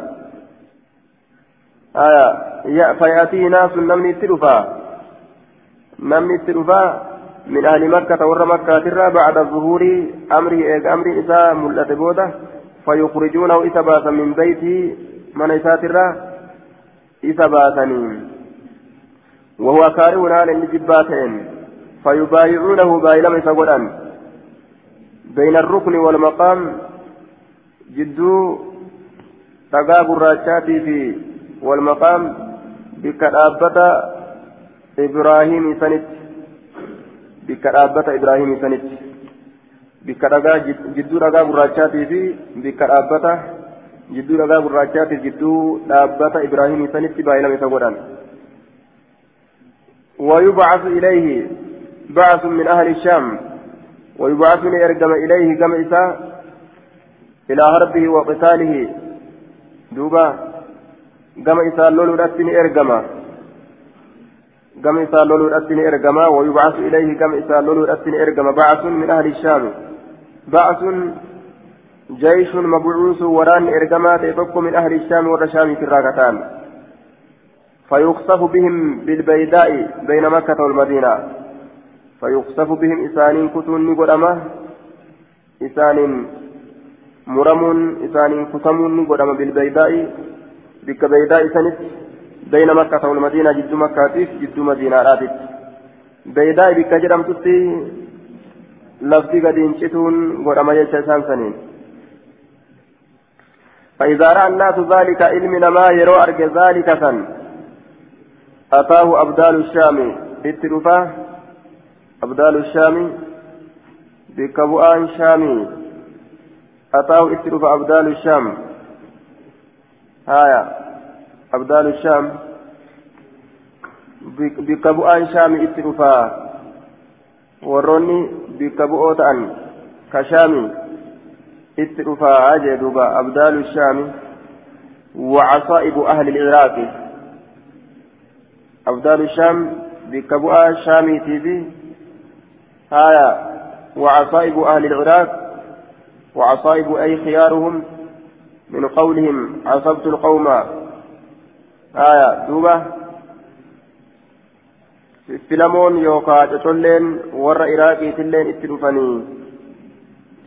آية فيأتيه ناس نمي اترفا namni itti dhufaa min ahli makkata warra makkaatirraa bacda zuhuuri amrii eega amrii isaa mul'ate booda fayukhrijuunahu isa baasan min beytii mana isaatirraa isa baasanii وهو كاره على الجباتين فيبايعونه بايلم سقودا بين الركن والمقام جدو تقاب الراشاتي في والمقام بكرابة إبراهيم سنت بك رابة إبراهيم سنت بك رقا جدو رقا قراتشاتي في بك رابة جدو رقا قراتشاتي جدو رابة إبراهيم سنت بايلة مسوران ويبعث إليه بعث من أهل الشام ويبعثني أرقم إليه كما إساء إلى هربه وقتاله دوبا كما إساء لولو رسني قام إسال لولو الأسن إرقما ويبعث إليه قام إسال لولو الأسن إرقما بعث من أهل الشام بعث جيش مبعوث وران إرقما تيبقى من أهل الشام والرشام في الراكتان فيخسف بهم بالبيداء بين مكة والمدينة فيخسف بهم إسانين كتون نقدما إسان مرم إسان كتم نقدما بالبيداء بك بيداء سنت بين مكة والمدينة جد مكة جد مدينة راتت بيداء بك جرم تتي لفتي قد انشتون ورمى يجسان سنين. فإذا رأى الناس ذلك علم ما يرو أرج ذلك سن. أتاه أبدال الشام. اتلفاه أبدال الشام. بكبؤان شامي. أتاه اتلف أبدال الشام. هايا أبدال الشام بكبؤان شامي اتلفا وروني بكبؤوت أن كشامي اتلفا أجدوبا أبدال الشام وعصائب أهل العراق أبدال الشام بكبؤان شامي تيفي هايا وعصائب أهل العراق وعصائب أي خيارهم من قولهم عصبت القوم آية دوبة filamoon yookaan cocolleen warra iraaqiitilleen itti dhufanii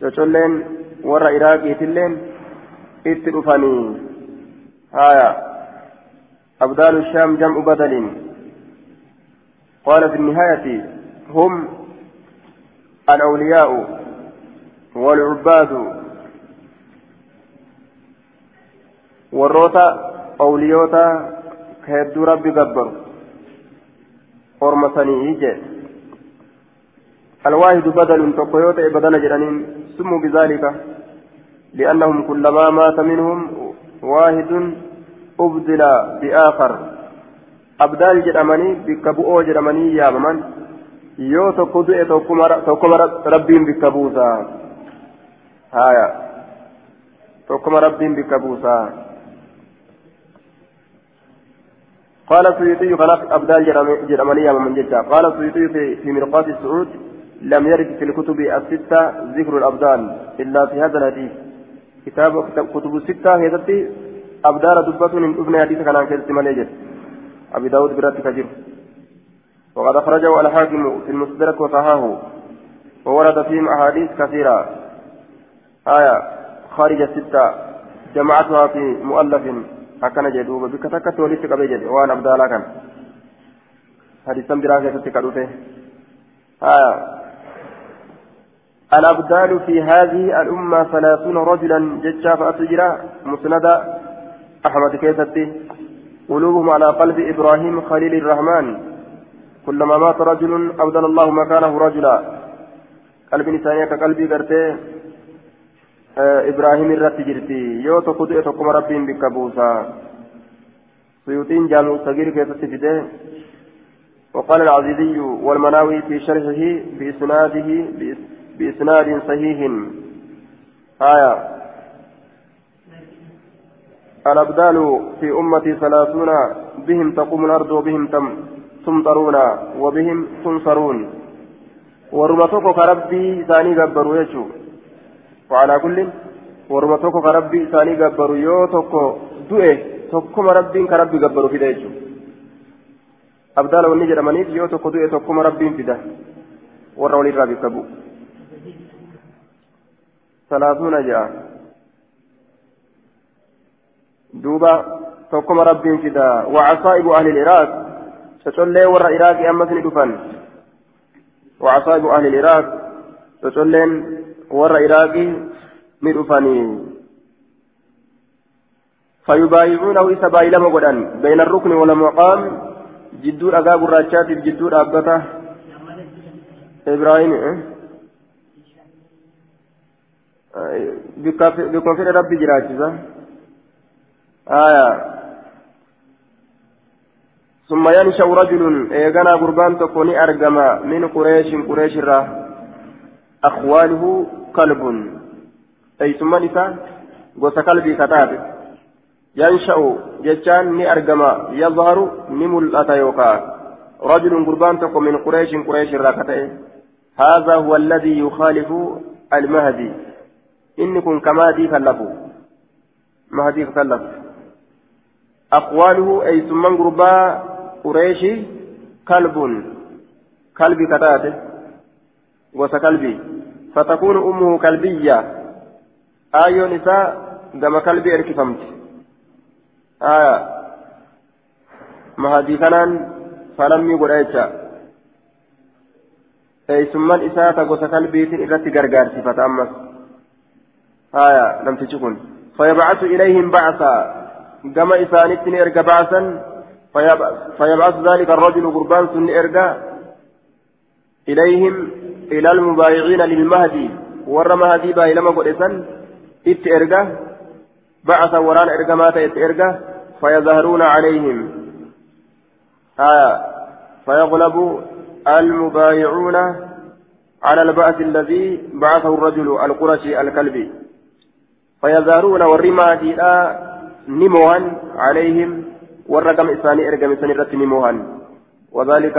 cocolleen warra iraaqiitilleen itti dhufanii haya abdaalu shaam jam'u badalin qaala fi nihaayati hum الأولياء والعباد warroota awliyoota hedduu rabbi gabbaru ormasanii jee الواحد بدل تقيوت بدل جرانين سموا بذلك لأنهم كلما مات منهم واحد أبدل بآخر أبدال جرماني بكبؤو جرماني يا ممن tokkoma rabbiin bikka buusa haya tokkoma rabbiin bikka buusa قال السيوطي خلاص أبدال جرمانية من جدة. قال السيوطي في, في مرقات السعود لم يرد في الكتب الستة ذكر الأبدال إلا في هذا الحديث. كتاب كتب الستة هي أبدال دبة من ابن حديث كان عن كذا أبي داود برات كثير وقد أخرجه الحاكم في المصدرك وصحاه وورد فيهم أحاديث كثيرة. آية خارج الستة. جمعتها في مؤلف أكن جدوب بك تكت وليس قبيجد وأنا أبدالا كان حديثا براسة تكالوته آية الأبدال في هذه الأمة ثلاثون رجلا ججا فأتجرا مسند أحمد كيستي قلوبهم على قلب إبراهيم خليل الرحمن كلما مات رجل أبدل الله مكانه رجلا قلب نسانية كقلبي قرتي إبراهيم الرت جرتي. يو تقضي تقوم ربهم بكبوسا سيوطين جامع صغير كيف تفيده وقال العزيزي والمناوي في شرحه بإسناده بإسناد صحيح. آية. الأبدال في أمتي ثلاثون. بهم تقوم الأرض وبهم تم تمطرون. وبهم تنصرون. ورمتك كربي ثاني جبروا يجو. وعلى كل ورمتك كربي ثاني جبروا يو تكو دوئه تكما ربي كربي جبروا في يجو. أبدال ونجر منيف يو تكو دوئه تكما ربي في ده ورولي الرابي كبو. ثلاثون جاء. دوبا تكما ربي في ده وعصائب أهل العراق. تشولي ورا إراقي أمس ندفن وعصائب أهل العراق. ورا إراقي ندفني فيبايعونه إسا بايلما قدان بين الركن والمقام جدود أقاب الرجات جدود أبته إبراهيم بكم في ربي جراجزة آية ثم ينشأ رجل إيغانا قربان تكوني أرجما من قريش قريش را أخواله كلب أي ثم نساء قوس كلبي كتاب. ينشأ جتان ني أرجما يظهر نمل أتيوكا رجل قربان تكون من قريش قريش را كتاب هذا هو الذي يخالف المهدي. إنكم كمادي كلفوا مهدي كلف أقواله أي ثم قربا قريشي كلب كلبي كتاته وس كلبي. فتكون أمه كلبية. آيو نساء كما كلبي إركفمت آية. مهدي كانان فلم يقول أيشا eeysummaan isaa ta gosa kalbiitiin irratti gargaarsifata ammas haya namtichi kun فيبعث إليهم بعثا. كما إسانتن إرجى بعثا. فيبعث ذلك الرجل قربان سن إرجى إليهم إلى المبايعين للمهدي. ور مهدي باي لما قلسا إت إرجى بعث وران إرجى مات فيظهرون عليهم. آية فيغلب المبايعون على البعث الذي بعثه الرجل القرشي الكلبي. فيزارون والرما ديلا نموهن عليهم. والرقم إساني إرقم إساني رت نموهن وذلك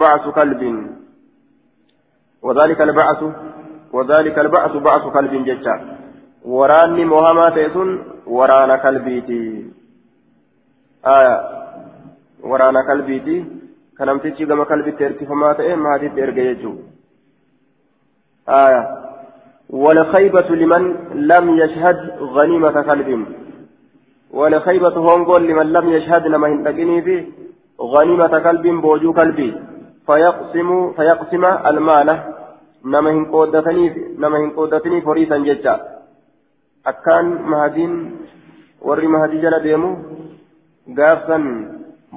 بعث كلب. وذلك البعث وذلك البعث بعث كلب ججا. وراني مهما تيسون ورانا كلبيتي آية. ورانا كلبيتي kanamtichi gama kalbitti erkifamaa ta'e maatiitti erga jechuudha. آية. والخيبة لمن لم يشهد غنيمة كلب. والخيبة هونغول لمن لم يشهد لما هندقني في غنيمة كلب بوجو كلبي فيقسم فيقسم المال. نما هنقودتني نما هنقودتني فريسا ججا أكان مهدين وري مهدي جل ديمو قافا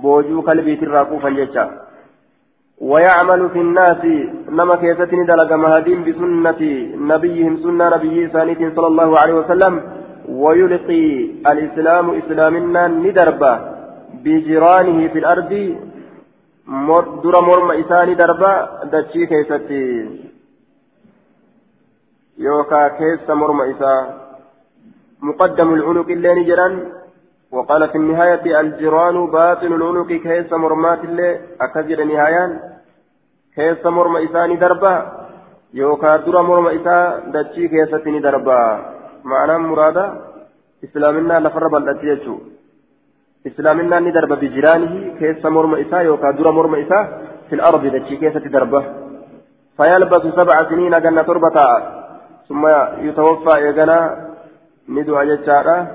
boojuu kalbiitirraa kuufan jecha. ويعمل في الناس نما كيستني دلق مهدين بسنة نبيهم سنة نبي سانيت صلى الله عليه وسلم ويلقي الإسلام إسلامنا ندربا بجيرانه في الأرض در مرم إساني دربا دتشي كيستي يوكا كيس مرم إسا مقدم العنق اللي نجران وقال في النهاية الجيران باطن العنق كيس مرمات الله أكثر نهايان كيس مرم إساني دربا يوكا درا مرم إسا دتشي كيستني دربا معنى مرادة إسلامنا لفر بلدتيجو إسلامنا ندرب بجيرانه كيس مرم إسا يوكا درا مرم إسا في الأرض دتشي كيست دربا فيلبس سبع سنين جنة تربة ثم يتوفى يجنا ندعى جتشارا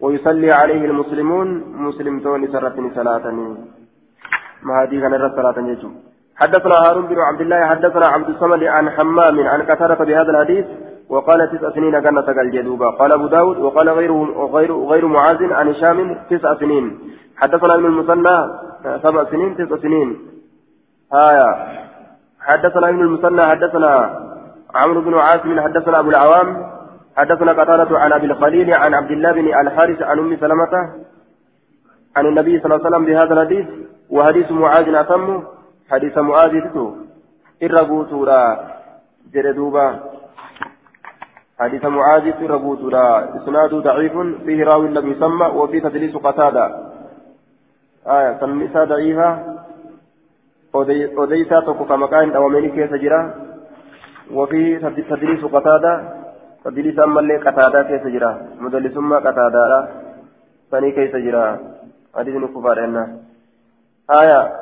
ويصلي عليه المسلمون مسلم توني سرتني صلاة ما هذه كان صلاة يجوم حدثنا هارون بن عبد الله حدثنا عبد الصمد عن حمام عن كثرة بهذا الحديث وقال تسع سنين كانت الجدوبة قال أبو داود وقال غيره غير غير معاذ عن هشام تسع سنين. حدثنا ابن المثنى سبع سنين تسع سنين. آية. حدثنا ابن المثنى حدثنا عمرو بن عاصم حدثنا أبو العوام حدثنا قتادة عن أبي الخليل عن عبد الله بن الحارث عن أم سلمة عن النبي صلى الله عليه وسلم بهذا الحديث وحديث معاذ أتم حديث معاذ تتو إرقوا سورة جردوبا حديث معاذ إرقوا سورة إسناد ضعيف فيه راوي لم يسمى وفي تدليس قتادة. آية سميسا ضعيفة. أوديسا تقو كما كان أوامين كيس جرا وفيه تدليس قتادة فدليس أما اللي قتادا كيس جرا مدلس ما قتادا ثاني كيس جرا حديث كفار إنا آية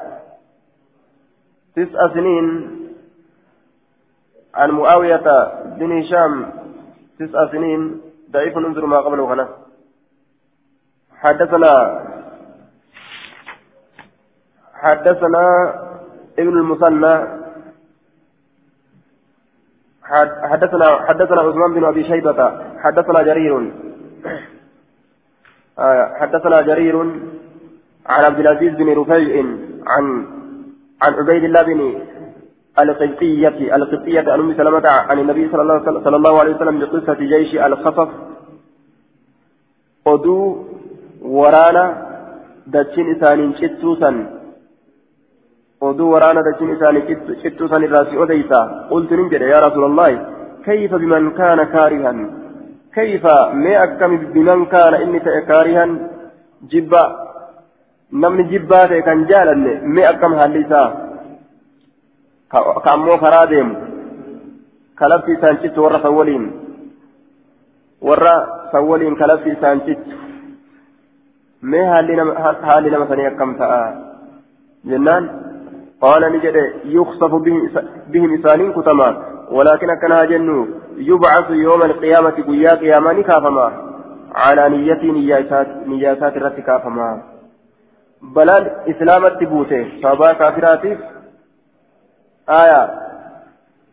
تسع سنين عن معاوية بن هشام تسع سنين ضعيف انظر ما قبله هنا حدثنا حدثنا ابن المثنى حدثنا حدثنا عثمان بن أبي شيبة حدثنا جرير. آه حدثنا جرير عن عبد العزيز بن رفيع عن عن عبيد الله بن القبطية القبطية عن أم سلمة عن النبي صلى الله, عليه وسلم بقصة جيش الخصف oduu waraana dachiin isaaniin cittuusan oduu waraana dachiin isaanii cittuu san irraa si odeysa qultu nin jedhe yaa rasuulallahi kayfa biman kaana kaarihan kayfa mee akkami biman kaana inni ta'e kaarihan jibba namni jibbaa ta'e kan jaalanne mee akkam haalli isaa ka ammoo karaa deemu kalafti isaan cittu warra san waliin warra san waliin kalafti isaan cittu mee haalli nama sanii akkam ta'a jennaan قال نجد يخصف بهم إسانين كتما ولكن أكنها جنو يبعث يوم القيامة قيا قياما كافما على نية نياسات نياسات الرتكافما بلال إسلام التبوته صابا كافراتي آية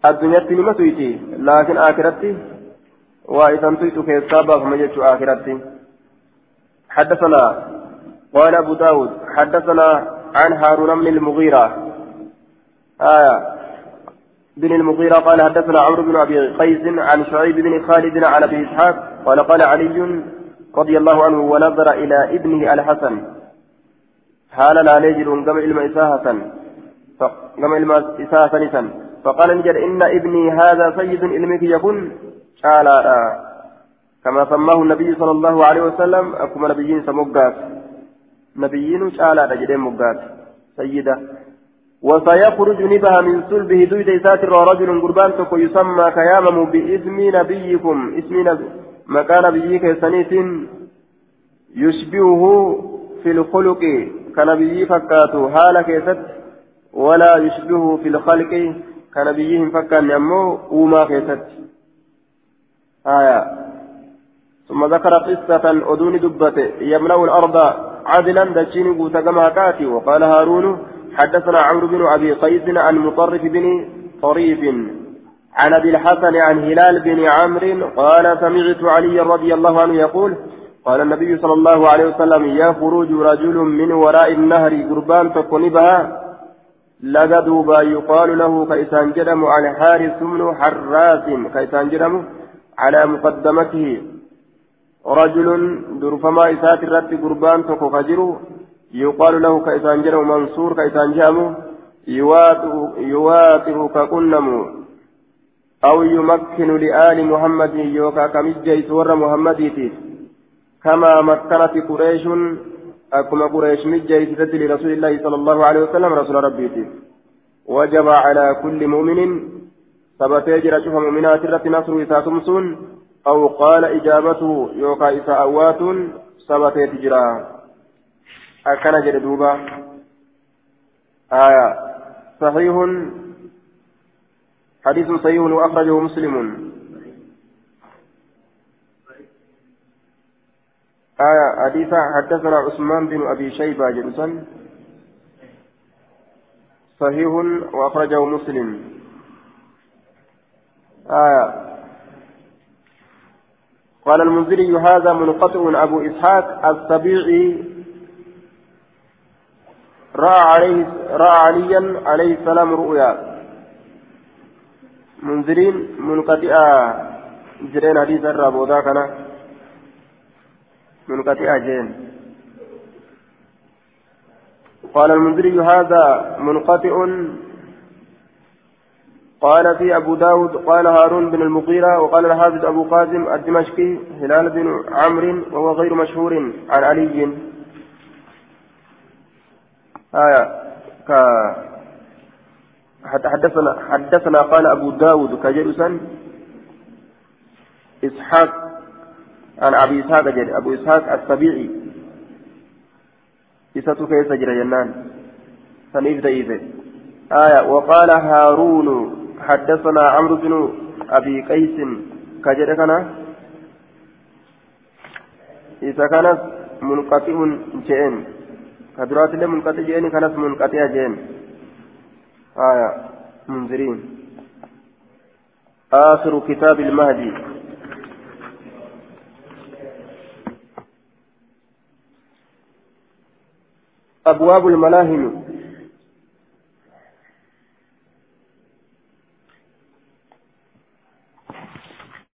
الدنيا تنمى سويتي لكن آخرتي وإذا تيتو كيسابا فما آخرتي. حدثنا قال أبو داود حدثنا عن هارون بن المغيرة آية. بن المغيرة قال حدثنا عمرو بن أبي قيس عن شعيب بن خالد عن أبي إسحاق قال قال علي رضي الله عنه ونظر إلى ابنه الحسن. حال لا نجد قم علم إساءة قم علم إساءة فقال نجد إن ابني هذا سيد علمك يكون. قال كما سماه النبي صلى الله عليه وسلم أكما نبيين سمقات نبيين قال جدين مقات سيدة. وسيخرج نبها من صلبه دويد إسات رجل قربان تكو يسمى كيامم باسم نبيكم. اسم نبي مكان نبيك سنيت يشبهه في الخلق. كنبي فكاتو حال كيست ولا يشبهه في الخلق. كنبيهم فكان يمو وما كيست. آية. ثم ذكر قصة أدون دبته يملأ الأرض عدلا دشين قوت كما كاتي. وقال هارون حدثنا عمرو بن أبي قيس عن مطرف بن طريف عن أبي الحسن عن هلال بن عمرو قال سمعت علي رضي الله عنه يقول قال النبي صلى الله عليه وسلم يخرج رجل من وراء النهر قربان تكون بها لقدوبا يقال له كيسان جرم عن حارث بن حراس كيسان جرم على مقدمته. رجل درفما إسات الرد قربان تكو يقال له كيسان جرم منصور كيسان جامو يواطئ ككنم أو يمكن لآل محمد يوكا كمجيس ور محمد كما مكنت قريش أكما قريش مجيس لرسول الله صلى الله عليه وسلم رسول ربي وجب على كل مؤمن ثبت يجرى شوف مؤمنات الرت نصر إساء أو قال إجابته يوكا إساء أوات ثبت يجرى أكن جدوبا آية صحيح حديث صحيح وأخرجه مسلم آية حديث حدثنا عثمان بن أبي شيبة جلسا صحيح وأخرجه مسلم آية قال المنذري هذا منقطع أبو إسحاق السبيعي رأى عليه رأى عليا عليه السلام رؤيا. منذرين منقطعة جرين حديث الرابودا كان منقطعة جين قال المنذري هذا منقطع. قال في أبو داود قال هارون بن المغيرة وقال الحافظ أبو قاسم الدمشقي هلال بن عمرو وهو غير مشهور عن علي. آية ك حدثنا حدثنا قال أبو داود كجلسا إسحاق عن أبي إسحاق أبو إسحاق السبيعي. إساتو كيس جنان؟ سنيف دايفه آية وقال هارون حدثنا عمرو بن أبي قيس كجد كان؟ إذا كانت منقطع جين كدرات منقطع جين كانت منقطع جين آية منذرين آخر كتاب المهدي أبواب الملاهم